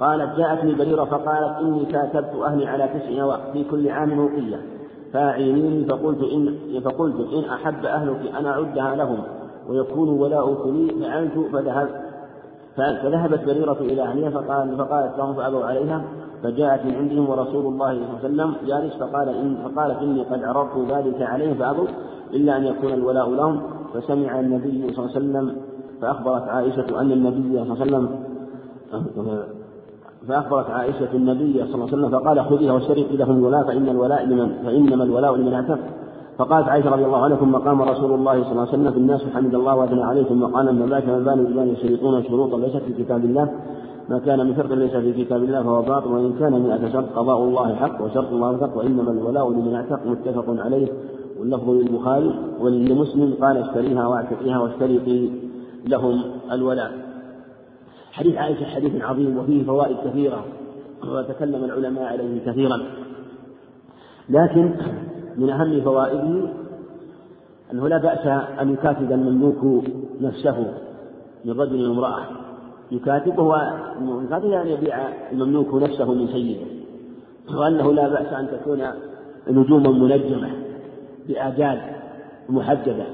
قالت جاءتني بريرة فقالت إني كاتبت أهلي على تسع نواق في كل عام وقية فاعينيني فقلت إن فقلت إن أحب أهلك أن أعدها لهم ويكون ولاؤك لي فعلت فذهب فذهبت بريرة إلى أهلها فقال فقالت لهم فأبوا عليها فجاءت من عندهم ورسول الله صلى الله عليه وسلم جالس فقال إن فقالت إني قد عرضت ذلك عليهم فأبوا إلا أن يكون الولاء لهم. فسمع النبي صلى الله عليه وسلم فأخبرت عائشة أن النبي صلى الله عليه وسلم فأخبرت عائشة النبي صلى الله عليه وسلم فقال خذيها واشترطي لهم الولاء فإن الولاء لمن فإنما الولاء لمن اعتق. فقالت عائشة رضي الله عنها ثم قام رسول الله صلى الله عليه وسلم في الناس فحمد الله وأثنى عليه ثم قال أما بعد فما بال رجال يشترطون شروطا ليست في كتاب الله. ما كان من شرط ليس في كتاب الله فهو باطل وإن كان مئة شرط قضاء الله حق وشرط الله حق وإنما الولاء لمن اعتق متفق عليه. واللفظ للبخاري ولمسلم قال اشتريها واعتقيها واشترطي لهم الولاء. حديث عائشة حديث عظيم وفيه فوائد كثيرة وتكلم العلماء عليه كثيرا. لكن من أهم فوائده أنه لا بأس أن يكاتب المملوك نفسه من رجل وامرأة يكاتب هو يكاتب يعني يبيع المملوك نفسه من سيده وأنه لا بأس أن تكون نجوما منجمة بآجال محددة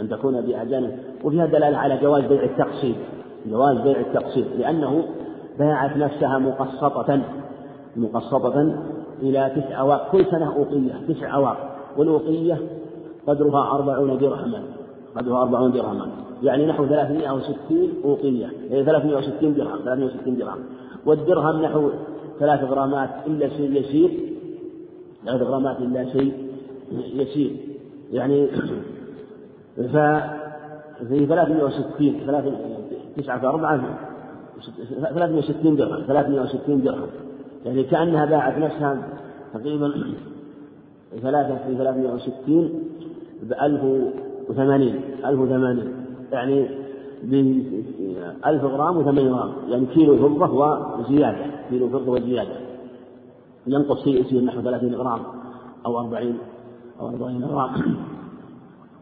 أن تكون بآجال. وفيها دلالة على جواز بيع التقسيط. جواز بيع التقسيط لأنه باعت نفسها مقسطة مقسطة إلى تسع أواق كل سنة أوقية تسع أواق والأوقية قدرها أربعون درهما قدرها أربعون درهما يعني نحو ثلاثمائة وستين أوقية يعني ثلاثمائة وستين درهم ثلاثمائة وستين درهم والدرهم نحو ثلاث غرامات إلا شيء يسير ثلاث غرامات إلا شيء يسير يعني ف في 360 تسعة أربعة 360 درهم 360 درهم. يعني كأنها باعت نفسها تقريبا ثلاثة في 360 ب 1080 1080 يعني ب 1000 غرام و8 غرام. يعني كيلو فضة وزيادة كيلو فضة وزيادة. ينقص شيء يصير نحو 30 غرام أو 40 أو 40 غرام.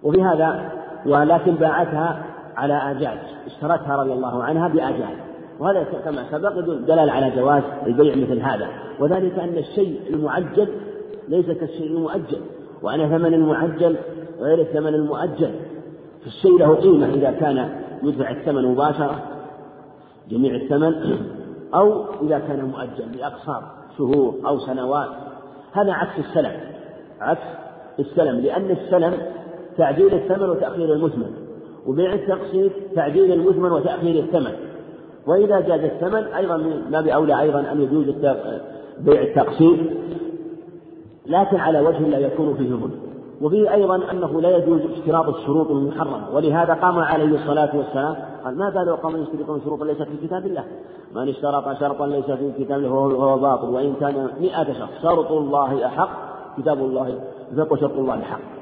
وفي هذا ولكن باعتها على آجال اشترتها رضي الله عنها بآجال وهذا كما سبق يدل دلال على جواز البيع مثل هذا. وذلك أن الشيء المعجل ليس كالشيء المؤجل. وأن ثمن المعجل غير الثمن المؤجل. فالشيء له قيمة إذا كان يدفع الثمن مباشرة جميع الثمن أو إذا كان مؤجل بأقساط شهور أو سنوات. هذا عكس السلم عكس السلم لأن السلم تعجيل الثمن وتأخير المثمن. وبيع التقسيط تعجيل المثمن وتأخير الثمن. وإذا جاز الثمن أيضا من باب أولى أيضا أن يجوز بيع التقسيط لكن على وجه لا يكون فيه ظلم. وفيه أيضا أنه لا يجوز اشتراط الشروط المحرمة. ولهذا قام عليه الصلاة والسلام قال ما بالوا قوم يشترطون شروطا ليست في كتاب الله. من اشترط شرطا ليس في كتاب الله فهو باطل. وإن كان مئة شرط شرط الله أحق كتاب الله وشرط الله حق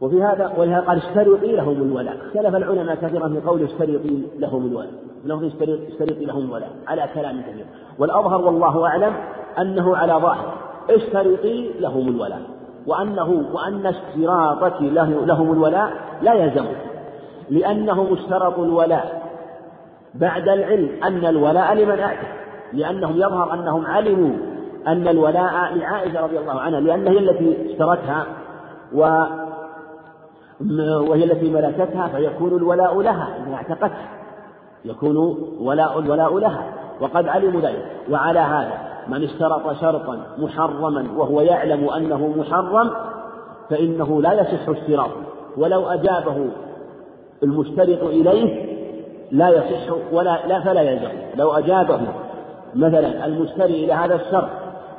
وفي هذا ولهذا قال اشترطي لهم الولاء. اختلف العلماء كثيرا في قول اشترطي لهم الولاء. لفظ اشترطي لهم الولاء على كلام كثير. والأظهر والله أعلم أنه على ظاهر. اشترطي لهم الولاء. وأنه وأن اشتراطك له لهم الولاء لا يلزم لأنهم اشترطوا الولاء بعد العلم أن الولاء لمن أعتق لأنهم يظهر أنهم علموا أن الولاء لعائشة رضي الله عنها لأنها هي التي اشترتها و وهي التي ملكتها فيكون الولاء لها إذا اعتقتها يكون ولاء الولاء لها. وقد علموا ذلك. وعلى هذا من اشترط شرطا محرما وهو يعلم أنه محرم فإنه لا يصح اشتراطه. ولو أجابه المشترط إليه لا يصح ولا لا فلا يلزم. لو أجابه مثلا المشتري إلى هذا الشرط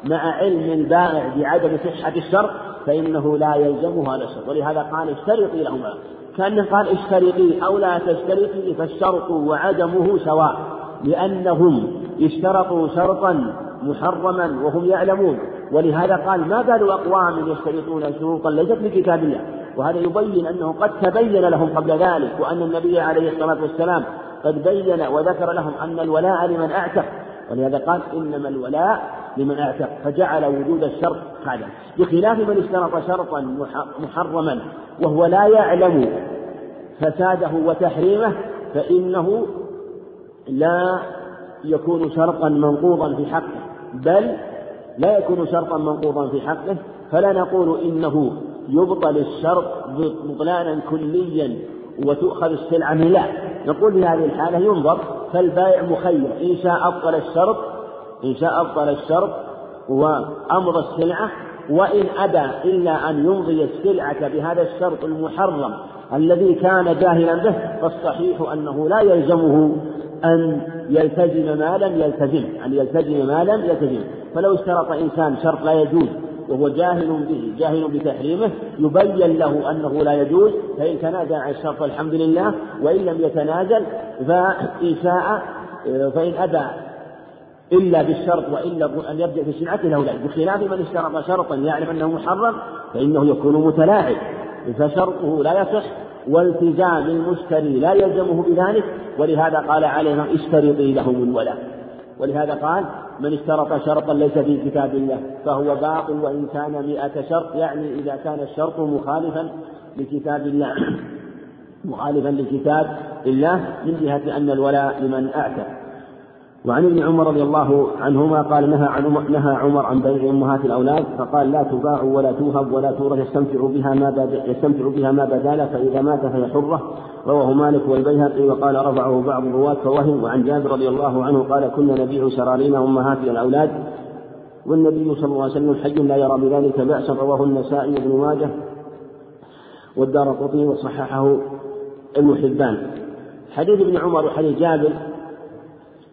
مع علم البائع بعدم صحة الشرط فإنه لا يلزمه هذا الشرط. ولهذا قال اشترطي لهما. كأنه قال اشترطي أو لا تشترطي فالشرط وعدمه سواء. لأنهم اشترطوا شرطا محرما وهم يعلمون. ولهذا قال ما بال أقوام يشترطون شروطا ليست في كتاب الله. وهذا يبين أنه قد تبين لهم قبل ذلك وأن النبي عليه الصلاة والسلام قد بين وذكر لهم أن الولاء لمن أعتق. ولهذا قال إنما الولاء لمن اعتق فجعل وجود الشرط هذا بخلاف من اشترط شرطا محرما وهو لا يعلم فساده وتحريمه فإنه لا يكون شرطا منقوضا في حقه بل لا يكون شرطا منقوضا في حقه فلا نقول إنه يبطل الشرط بطلانا كليا وتؤخذ السلعة منه لا نقول في هذه الحالة ينظر فالبائع مخير إن شاء أبطل الشرط إن شاء أبطل الشرط وأمضى السلعة وإن أبى إلا أن يمضي السلعة بهذا الشرط المحرم الذي كان جاهلا به فالصحيح أنه لا يلزمه أن يلتزم ما لم يلتزم أن يلتزم ما لم يلتزم. فلو اشترط إنسان شرط لا يجوز وهو جاهل به جاهل بتحريمه يبين له أنه لا يجوز فإن تنازل عن الشرط الحمد لله وإن لم يتنازل فإن شاء فإن أبى إلا بالشرط وإلا أن يبدأ في صنعته له لا بخلاف من اشترط شرطا يعلم أنه محرم فإنه يكون متلاعب. فشرطه لا يصح والتزام المشتري لا يلزمه بذلك ولهذا قال عليه اشترطي لهم الولاء ولهذا قال من اشترط شرطا ليس في كتاب الله فهو باطل وإن كان مئة شرط يعني إذا كان الشرط مخالفا لكتاب الله. مخالفا لكتاب الله من جهة أن الولاء لمن أعتق وعن ابن عمر رضي الله عنهما قال نهى عن نهى عمر عن بيع أمهات الأولاد فقال لا تباع ولا توهب ولا تورث يستمتع بها ما يستمتع بها ما بدا فإذا مات فهي حرة. رواه مالك والبيهقي وقال رفعه بعض الرواة فوهم. وعن جابر رضي الله عنه قال كنا نبيع سرارين أمهات الأولاد والنبي صلى الله عليه وسلم حي لا يرى بذلك بأسا رواه النسائي بن ماجه والدار قطني وصححه ابن حبان. حديث ابن عمر وحديث جابر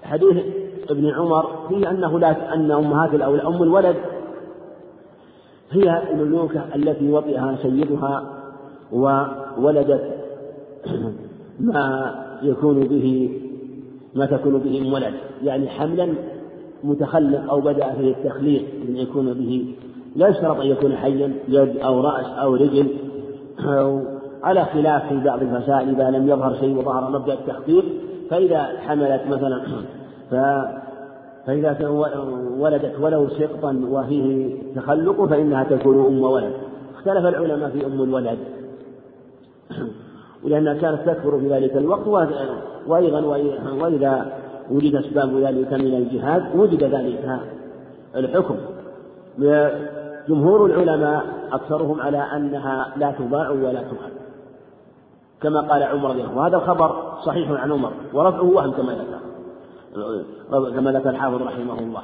حديث ابن عمر فيه أنه لا أن أمهات الأولاد أم الولد هي المملوكة التي وطئها سيدها وولدت ما يكون به ما تكون به أم ولد. يعني حملا متخلق أو بدأ فيه التخليق أن يكون به. لا يشترط أن يكون حيا يد أو رأس أو رجل. أو على خلاف في بعض المسائل إذا لم يظهر شيء وظهر مبدأ التخفيف فإذا حملت مثلا ف فإذا ولدت ولو سقطا وفيه تخلق فإنها تكون أم ولد. اختلف العلماء في أم الولد. ولأنها كانت تكبر في ذلك الوقت وأيضا وإذا وجد أسباب ذلك من الجهاد وجد ذلك الحكم. جمهور العلماء أكثرهم على أنها لا تباع ولا تؤخذ كما قال عمر رضي الله وهذا الخبر صحيح عن عمر ورفعه وهم كما ذكر. كما ذكر الحافظ رحمه الله.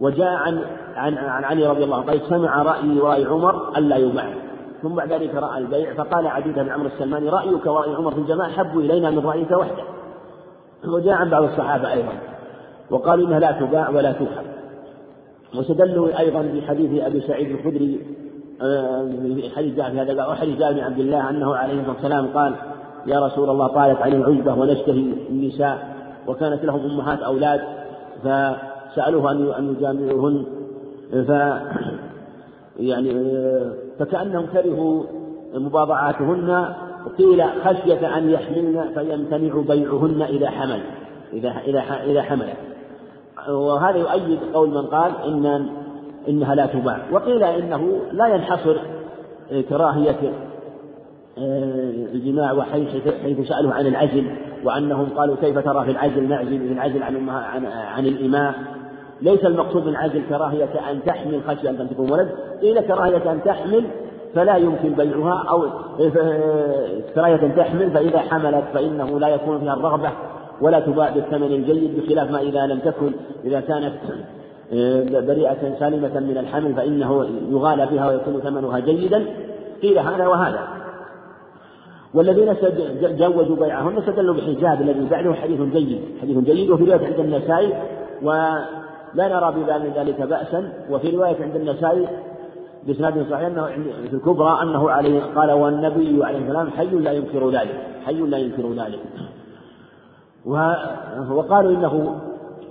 وجاء عن عن عن علي رضي الله عنه قال سمع رأيي ورأي عمر ألا يباع. ثم بعد ذلك رأى البيع فقال عديد بن عمرو السلماني رأيك ورأي عمر في الجماعة حب إلينا من رأيك وحده. وجاء عن بعض الصحابة أيضا وقالوا إنها لا تباع ولا تفهم. واستدلوا أيضا بحديث أبي سعيد الخدري حديث جاء في هذا وحديث جاء بن عبد الله أنه عليه الصلاة والسلام قال يا رسول الله طالت علينا العجبة ونشتهي النساء وكانت لهم أمهات أولاد فسألوه أن أن يجامعوهن. ف يعني فكأنهم كرهوا مباضعاتهن قيل خشية أن يحملن فيمتنع بيعهن إذا حمل إذا إذا إذا حملت. وهذا يؤيد قول من قال إن إنها لا تباع. وقيل إنه لا ينحصر كراهية آه، الجماع وحيث حيث سألوه عن العزل وأنهم قالوا كيف ترى في العزل نعزل العزل عن عن, عن الإماء. ليس المقصود من العزل كراهية أن تحمل خشية أن تكون ولد. قيل كراهية أن تحمل فلا يمكن بيعها أو كراهية أن تحمل فإذا حملت فإنه لا يكون فيها الرغبة ولا تباع بالثمن الجيد بخلاف ما إذا لم تكن. إذا كانت آه، بريئة سالمة من الحمل فإنه يغالى بها ويكون ثمنها جيدا قيل هذا وهذا. والذين جوزوا بيعهن استدلوا بحجاب الذي بعده حديث جيد حديث جيد وفي رواية عند النسائي ولا نرى بذلك بأسا وفي رواية عند النسائي بإسناد صحيح أنه في الكبرى أنه عليه قال والنبي عليه السلام حي لا ينكر ذلك حي لا ينكر ذلك. وقالوا إنه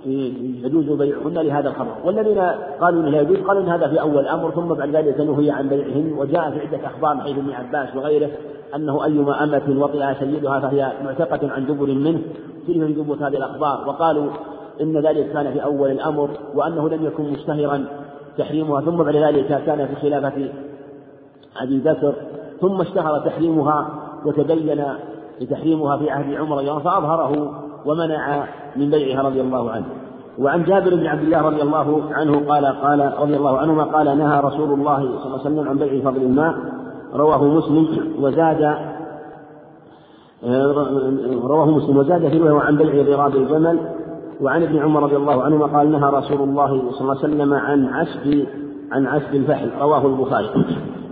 يجوز بيعهن لهذا الخبر. والذين قالوا إنه لا يجوز قالوا إن هذا في أول الامر ثم بعد ذلك نهي عن بيعهن وجاء في عدة أخبار من حيث ابن عباس وغيره أنه أيما أمة وطئها سيدها فهي معتقة عن دبر منه. فيه ثبوت هذه الأخبار وقالوا إن ذلك كان في أول الأمر وأنه لم يكن مشتهرا تحريمها ثم بعد ذلك كان في خلافة أبي بكر ثم اشتهر تحريمها وتبين تحريمها في عهد عمر الله فأظهره ومنع من بيعها رضي الله عنه. وعن جابر بن عبد الله رضي الله عنه قال قال رضي الله عنهما قال نهى رسول الله صلى الله عليه وسلم عن بيع فضل الماء. رواه مسلم وزاد رواه مسلم وزاد في رواية عن بيع ضراب الجمل. وعن ابن عمر رضي الله عنهما قال نهى رسول الله صلى الله عليه وسلم عن عشب عن عشب الفحل. رواه البخاري.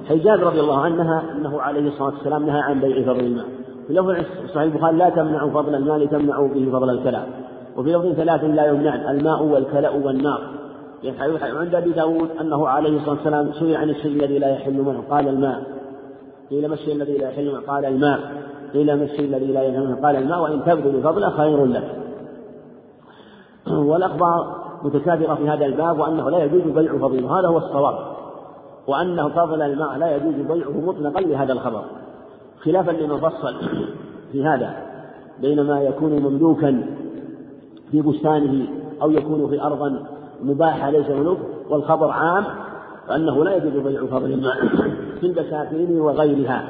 حجاج رضي الله عنه نهى أنه عليه الصلاة والسلام نهى عن بيع فضل الماء. في لفظ صحيح البخاري لا تمنعوا فضل المال تمنعوا به فضل الكلام وفي لفظ ثلاث لا يمنعن الماء والكلاء والنار. عند أبي داود أنه عليه الصلاة والسلام سئل عن الشيء الذي لا يحل منه قال الماء. قيل ما الشيء الذي لا يحل منه؟ قال الماء. قيل ما الشيء الذي لا يحل منه؟ قال الماء وإن تبذل فضله خير لك. والأخبار متكاثرة في هذا الباب وأنه لا يجوز بيع فضيله هذا هو الصواب. وانه فضل الماء لا يجوز بيعه مطلقا لهذا الخبر. خلافا لمن فصل في هذا بين ما يكون مملوكا في بستانه أو يكون في أرض مباحة ليس ملوك والخبر عام فأنه لا يجوز بيع فضل في البساتين وغيرها.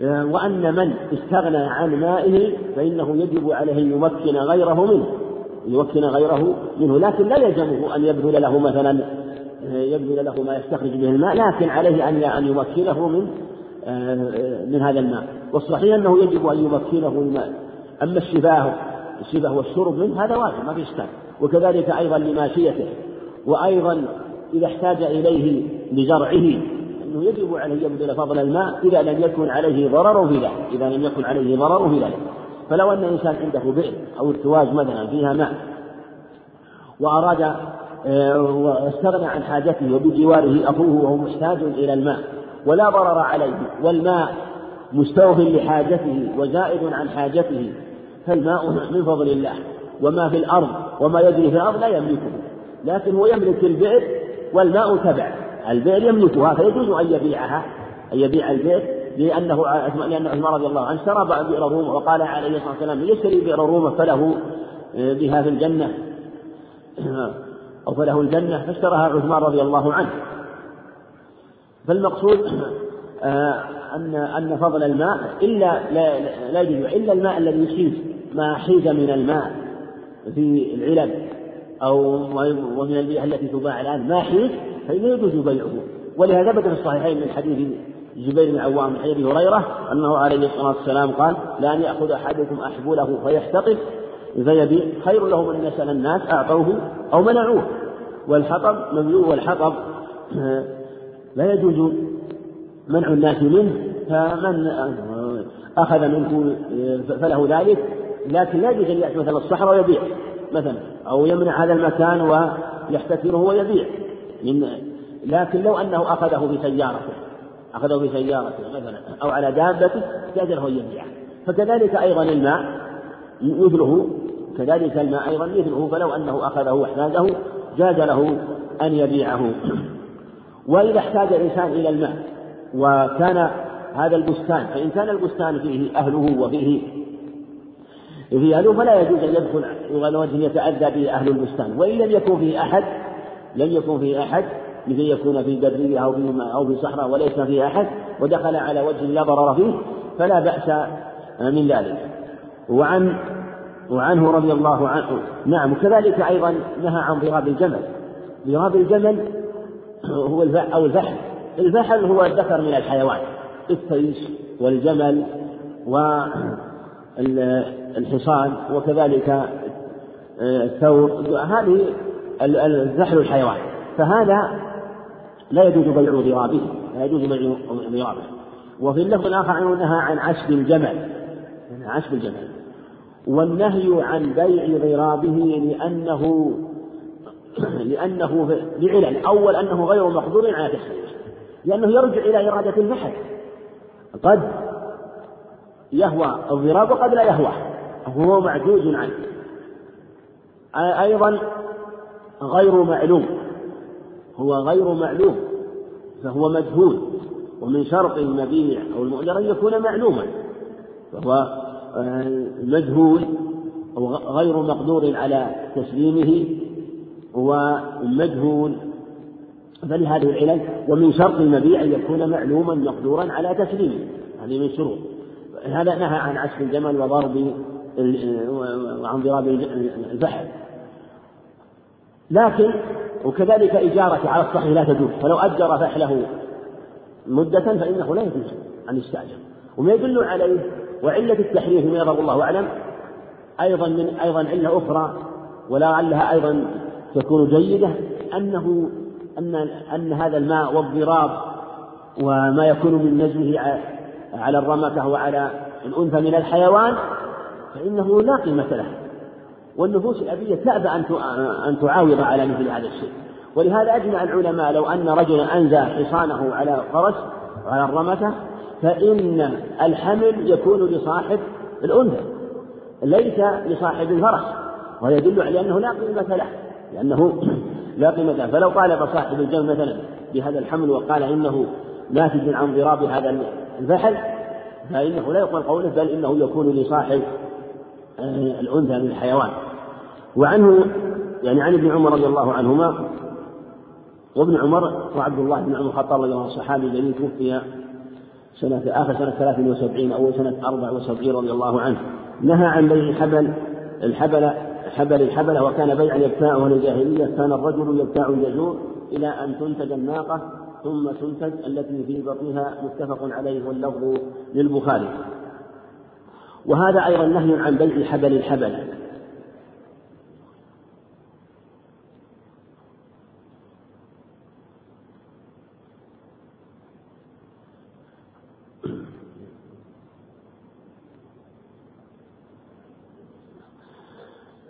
وأن من استغنى عن مائه فإنه يجب عليه أن يمكن غيره منه يمكن غيره منه. لكن لا يلزمه أن يبذل له مثلا يبذل له ما يستخرج به الماء لكن عليه أن أن يمكنه من من هذا الماء. والصحيح أنه يجب أن يمكنه الماء. أما الشفاه الشفاه والشرب منه هذا واجب ما في إشكال. وكذلك أيضا لماشيته. وأيضا إذا احتاج إليه لزرعه أنه يجب عليه يبذل فضل الماء إذا لم يكن عليه ضرر في ذلك إذا لم يكن عليه ضرر في ذلك فلو أن إنسان عنده بئر أو ارتواج مثلا فيها ماء وأراد آه، واستغنى عن حاجته وبجواره أخوه وهو محتاج إلى الماء ولا ضرر عليه والماء مستوف لحاجته وزائد عن حاجته فالماء من فضل الله وما في الأرض وما يجري في الأرض لا يملكه لكن هو يملك البئر والماء تبع البئر يملكها فيجوز أن يبيعها أن يبيع البئر لأنه لأن عثمان رضي الله عنه اشترى بئر روما وقال عليه الصلاة والسلام يشتري بئر روما فله بها في الجنة أو فله الجنة فاشتراها عثمان رضي الله عنه. فالمقصود آه، أن أن فضل الماء إلا لا, يجوز إلا الماء الذي يحيز ما حيز من الماء في العلب أو ومن البيئة التي تباع الآن ما حيز فإنه يجوز بيعه. ولهذا ثبت في الصحيحين من حديث جبير بن عوام من حديث هريرة أنه عليه الصلاة والسلام قال لأن يأخذ أحدكم أحبوله فيحتطب فيبيع خير له من يسأل الناس أعطوه أو منعوه. والحطب مملوء والحطب آه، لا يجوز منع الناس منه فمن أخذ منه فله ذلك لكن لا يجوز أن يأتي مثلا الصحراء ويبيع مثلا أو يمنع هذا المكان ويحتكره ويبيع من لكن لو أنه أخذه بسيارته أخذه بسيارته مثلا أو على دابته جاز له أن يبيعه فكذلك أيضا الماء مثله كذلك الماء أيضا مثله فلو أنه أخذه وأحتاجه جاز له أن يبيعه. وإذا احتاج الإنسان إلى الماء وكان هذا البستان فإن كان البستان فيه أهله وفيه فيه أهله فلا يجوز أن يدخل على وجه يتأذى به أهل البستان. وإن لم يكن فيه أحد لم يكن فيه أحد مثل يكون في برية أو في أو في صحراء وليس فيه أحد ودخل على وجه لا ضرر فيه فلا بأس من ذلك. وعن وعنه رضي الله عنه نعم وكذلك أيضا نهى عن ضراب الجمل. ضراب الجمل هو الفحل أو الفحل الفحل هو الذكر من الحيوان التيس والجمل والحصان وكذلك آه، الثور. هذه الفحل الحيوان. فهذا لا يجوز بيع ضرابه لا يجوز بيع ضرابه. وفي اللفظ الآخر أنه نهى عن عشب الجمل عشب الجمل. والنهي عن بيع غرابه لأنه لأنه لعلل. أول أنه غير مقدور على تحريمه لأنه يرجع إلى إرادة البحث قد يهوى الضراب وقد لا يهوى. هو معجوز عنه. أيضا غير معلوم. هو غير معلوم. فهو مجهول. ومن شرط المبيع أو المؤجر أن يكون معلوما. فهو آه، مجهول أو غير مقدور على تسليمه. ومجهول فلهذه العلل ومن شرط المبيع أن يكون معلوما مقدورا على تسليمه. هذه من شروط. هذا نهى عن عسف الجمل وضرب وعن ضراب البحر. لكن وكذلك إجارة على الصحيح لا تجوز. فلو أجر فحله مدة فإنه لا يجوز أن يستأجر. وما يدل عليه وعلة التحريم فيما يظهر الله أعلم أيضا من أيضا علة أخرى ولعلها أيضا تكون جيدة أنه أن أن هذا الماء والضراب وما يكون من نزله على الرمكة وعلى الأنثى من الحيوان فإنه لا قيمة له. والنفوس الأبية تأبى أن تعاوض على مثل هذا الشيء. ولهذا أجمع العلماء لو أن رجلا أنزى حصانه على فرس وعلى الرمكة فإن الحمل يكون لصاحب الأنثى ليس لصاحب الفرس ويدل على أنه لا قيمة له. لأنه لا قيمة له. فلو طالب صاحب الجمل مثلا بهذا الحمل وقال إنه ناتج عن ضراب هذا الفحل فإنه لا يقبل قوله بل إنه يكون لصاحب آه، الأنثى من الحيوان. وعنه يعني عن ابن عمر رضي الله عنهما وابن عمر وعبد الله بن عمر الخطاب رضي الله عنه صحابي جليل توفي سنة آخر سنة 73 أو سنة 74 رضي الله عنه. نهى عن بيع الحبل الحبل حبل الحبل وكان بيعا يبتاعه الجاهلية كان الرجل يبتاع الجزور إلى أن تنتج الناقة ثم تنتج التي في بطنها متفق عليه واللفظ للبخاري. وهذا أيضا نهي عن بيع حبل الحبل.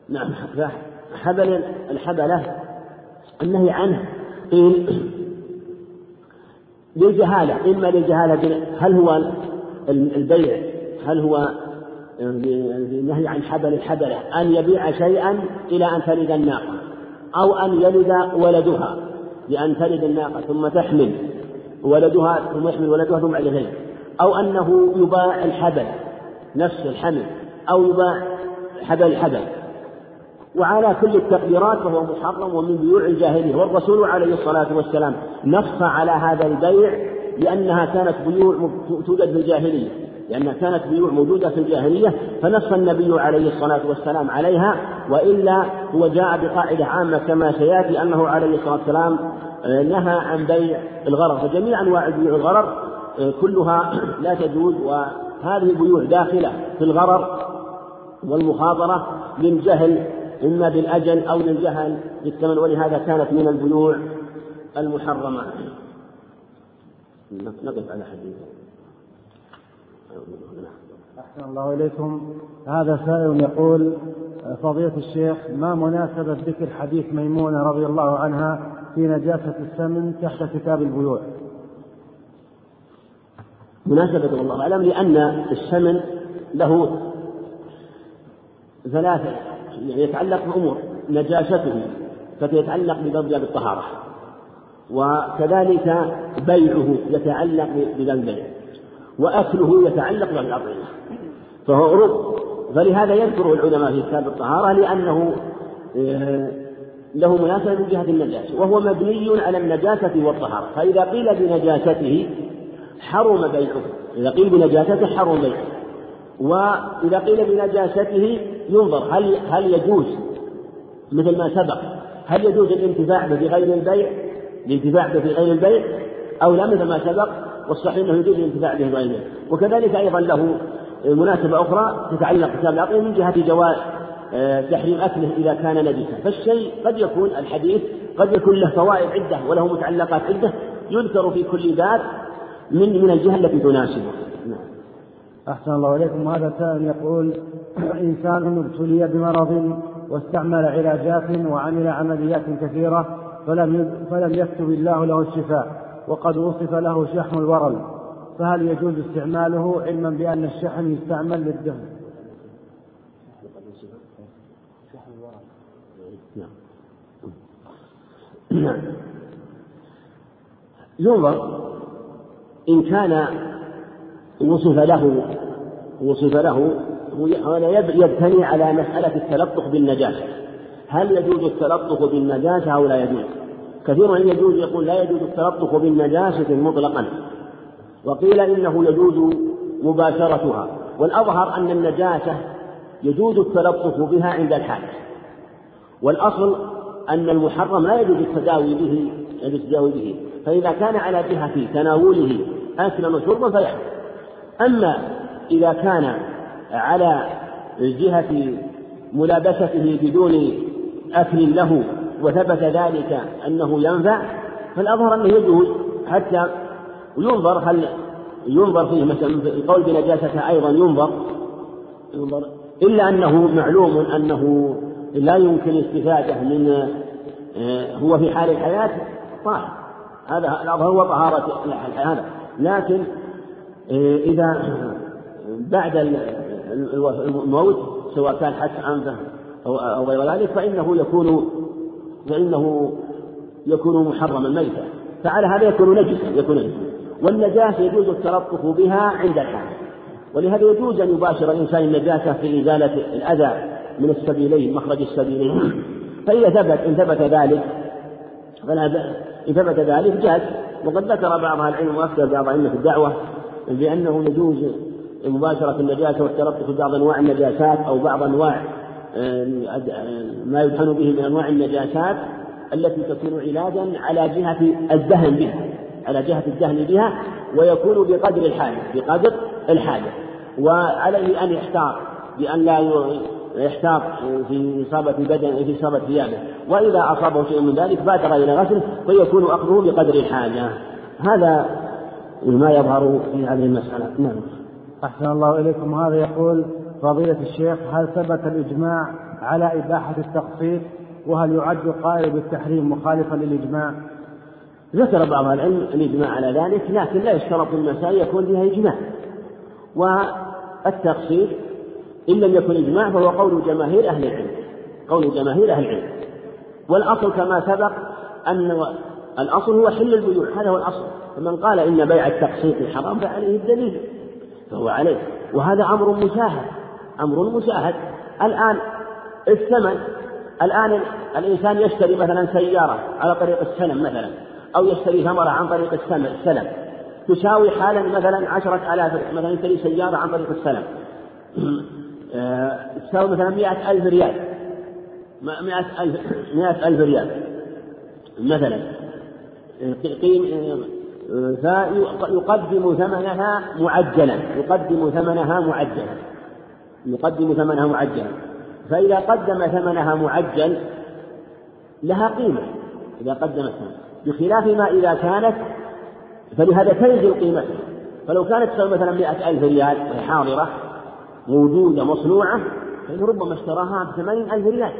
نعم حبل الحبلة النهي عنه قيل للجهالة إما للجهالة هل هو البيع هل هو النهي عن حبل الحبلة أن يبيع شيئا إلى أن تلد الناقة أو أن يلد ولدها لأن تلد الناقة ثم تحمل ولدها ثم يحمل ولدها ثم بعد ذلك أو أنه يباع الحبل نفس الحمل أو يباع حبل الحبل. وعلى كل التقديرات فهو محرم ومن بيوع الجاهلية. والرسول عليه الصلاة والسلام نص على هذا البيع لأنها كانت بيوع توجد في الجاهلية. لأنها كانت بيوع موجودة في الجاهلية فنص النبي عليه الصلاة والسلام عليها وإلا هو جاء بقاعدة عامة كما سيأتي أنه عليه الصلاة والسلام آه، نهى عن بيع الغرر. فجميع أنواع بيوع الغرر آه، كلها لا تجوز وهذه البيوع داخلة في الغرر والمخاطرة للجهل إما بالأجل أو للجهل بالثمن. ولهذا كانت من البيوع المحرمة. نقف على حديث. أحسن الله إليكم. هذا سائل يقول فضيلة الشيخ ما مناسبة ذكر حديث ميمونة رضي الله عنها في نجاسة السمن تحت كتاب البيوع؟ مناسبة والله أعلم لأن السمن له ثلاثة يتعلق بأمور نجاسته فتيتعلق بضرب بالطهارة. وكذلك بيعه يتعلق بذا البيع وأكله يتعلق بالأطعمة فهو رب فلهذا يذكره العلماء في كتاب الطهارة لأنه آه، له مناسبة من جهة النجاسة وهو مبني على النجاسة والطهارة. فإذا قيل بنجاسته حرم بيعه إذا قيل بنجاسته حرم بيعه. وإذا قيل بنجاسته ينظر هل هل يجوز مثل ما سبق هل يجوز الانتفاع به بغير البيع الانتفاع به بغير البيع؟ أو لا مثل ما سبق والصحيح أنه يجوز الانتفاع به بغير البيع. وكذلك أيضا له مناسبة أخرى تتعلق بكتاب العقل من جهة جواز آه، تحريم أكله إذا كان نجسا. فالشيء قد يكون الحديث قد يكون له فوائد عدة وله متعلقات عدة يذكر في كل باب من من الجهة التي تناسبه. نعم. أحسن الله إليكم. هذا سائل يقول إنسان ابتلي بمرض واستعمل علاجات وعمل عمليات كثيرة فلم فلم يكتب الله له الشفاء وقد وصف له شحم الورل فهل يجوز استعماله علما بأن الشحم يستعمل للدهن؟ ينظر إن كان وصف له وصف له هذا يبتني على مسألة التلطخ بالنجاسة. هل يجوز التلطخ بالنجاسة أو لا يجوز؟ كثير من يجوز يقول لا يجوز التلطخ بالنجاسة مطلقا. وقيل إنه يجوز مباشرتها. والأظهر أن النجاسة يجوز التلطف بها عند الحاجة والأصل أن المحرم لا يجوز التداوي به يجوز التداوي به. فإذا كان على جهة تناوله أكلا وشربا فيحرم. أما إذا كان على جهة ملابسته بدون أكل له وثبت ذلك أنه ينفع فالأظهر أنه يجوز حتى ينظر هل ينظر فيه مثلا القول بنجاسته أيضا ينظر ينظر إلا أنه معلوم أنه لا يمكن استفادة من آه، هو في حال الحياة طاهر. هذا الأظهر هو طهارة هذا لكن آه، إذا بعد الموت سواء كان حتى عنده أو غير ذلك فإنه يكون فإنه يكون محرما ميتا. فعلى هذا يكون نجسا يكون نجسا. والنجاسة يجوز التلطف بها عند الحاجة. ولهذا يجوز أن يباشر الإنسان النجاسة في إزالة الأذى من السبيلين مخرج السبيلين. فإذا ثبت إن ثبت ذلك فلا إن ثبت ذلك جاز. وقد ذكر بعض أهل العلم وأفتى بعض أئمة الدعوة بأنه يجوز مباشرة النجاسة والتلطف ببعض أنواع النجاسات أو بعض أنواع ما يدهن به من أنواع النجاسات التي تكون علاجا على جهة الدهن بها على جهة الدهن بها ويكون بقدر الحاجة بقدر الحاجة. وعليه أن يحتاط بأن لا يحتاط في إصابة بدن في إصابة ثيابه. وإذا أصابه شيء من ذلك بادر إلى غسله فيكون أخذه بقدر الحاجة. هذا ما يظهر في هذه المسألة. نعم. أحسن الله إليكم. هذا يقول فضيلة الشيخ هل ثبت الإجماع على إباحة التقسيط وهل يعد قائل بالتحريم مخالفا للإجماع؟ ذكر بعض العلم الإجماع على ذلك لكن لا يشترط المسائل يكون فيها إجماع. والتقسيط إن لم يكن إجماع فهو قول جماهير أهل العلم قول جماهير أهل العلم. والأصل كما سبق أن الأصل هو حل البيوع هذا هو الأصل. فمن قال إن بيع التقسيط حرام فعليه الدليل. فهو عليه. وهذا أمر مشاهد أمر مشاهد. الآن الثمن الآن الإنسان يشتري مثلا سيارة على طريق السلم مثلا أو يشتري ثمرة عن طريق السلم تساوي حالا مثلا عشرة آلاف مثلا يشتري سيارة عن طريق السلم. آه، تساوي مثلا مئة ألف ريال. مئة ألف مئة ألف ريال. مثلا فيقدم ثمنها معجلا يقدم ثمنها معجلا يقدم ثمنها معجلا. فإذا قدم ثمنها معجل لها قيمة. إذا قدم ثمنها بخلاف ما إذا كانت فلهذا تنزل قيمتها. فلو كانت مثلا مئة ألف ريال حاضرة موجودة مصنوعة فإنه ربما اشتراها بثمانين ألف ريال.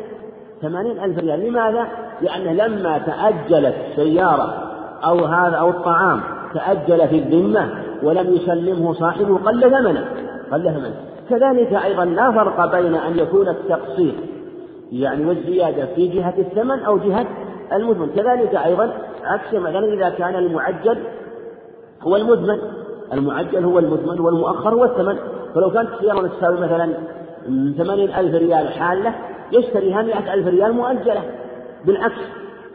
ثمانين ألف ريال لماذا؟ لأنه لما تأجلت سيارة أو هذا أو الطعام تأجل في الذمة ولم يسلمه صاحبه قل ثمنه قل ثمنه. كذلك أيضا لا فرق بين أن يكون التقسيط يعني والزيادة في جهة الثمن أو جهة المدمن كذلك أيضا عكس مثلا إذا كان المعجل هو المدمن المعجل هو المدمن والمؤخر هو الثمن. فلو كانت السيارة تساوي مثلا ثمانين ألف ريال حالة يشتريها مئة ألف ريال مؤجلة. بالعكس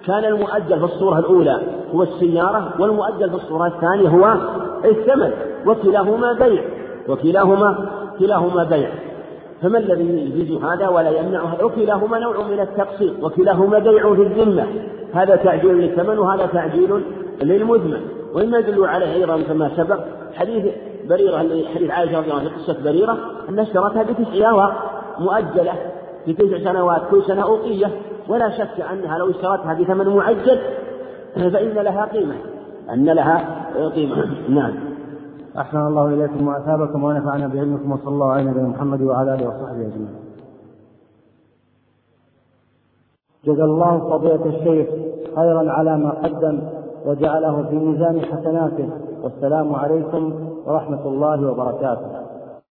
كان المؤجل في الصورة الأولى هو السيارة والمؤجل في الصورة الثانية هو الثمن وكلاهما بيع وكلاهما كلاهما بيع. فما الذي يجيز هذا ولا يمنع هذا؟ وكلاهما نوع من التقسيط وكلاهما بيع في الذمة. هذا تعجيل للثمن وهذا تعجيل للمذمن ومما يدل عليه أيضا كما سبق حديث بريرة حديث عائشة رضي الله عنها قصة بريرة أنها اشترتها بتسع آواء مؤجلة. في تسع سنوات كل سنة أوقية. ولا شك أنها لو اشترتها بثمن معجل فإن لها قيمة. أن لها قيمة. نعم. أحسن الله إليكم وأثابكم ونفعنا بعلمكم. وصلى الله على نبينا محمد وعلى آله وصحبه أجمعين. جزا الله فضيلة الشيخ خيرا على ما قدم وجعله في ميزان حسناته. والسلام عليكم ورحمة الله وبركاته.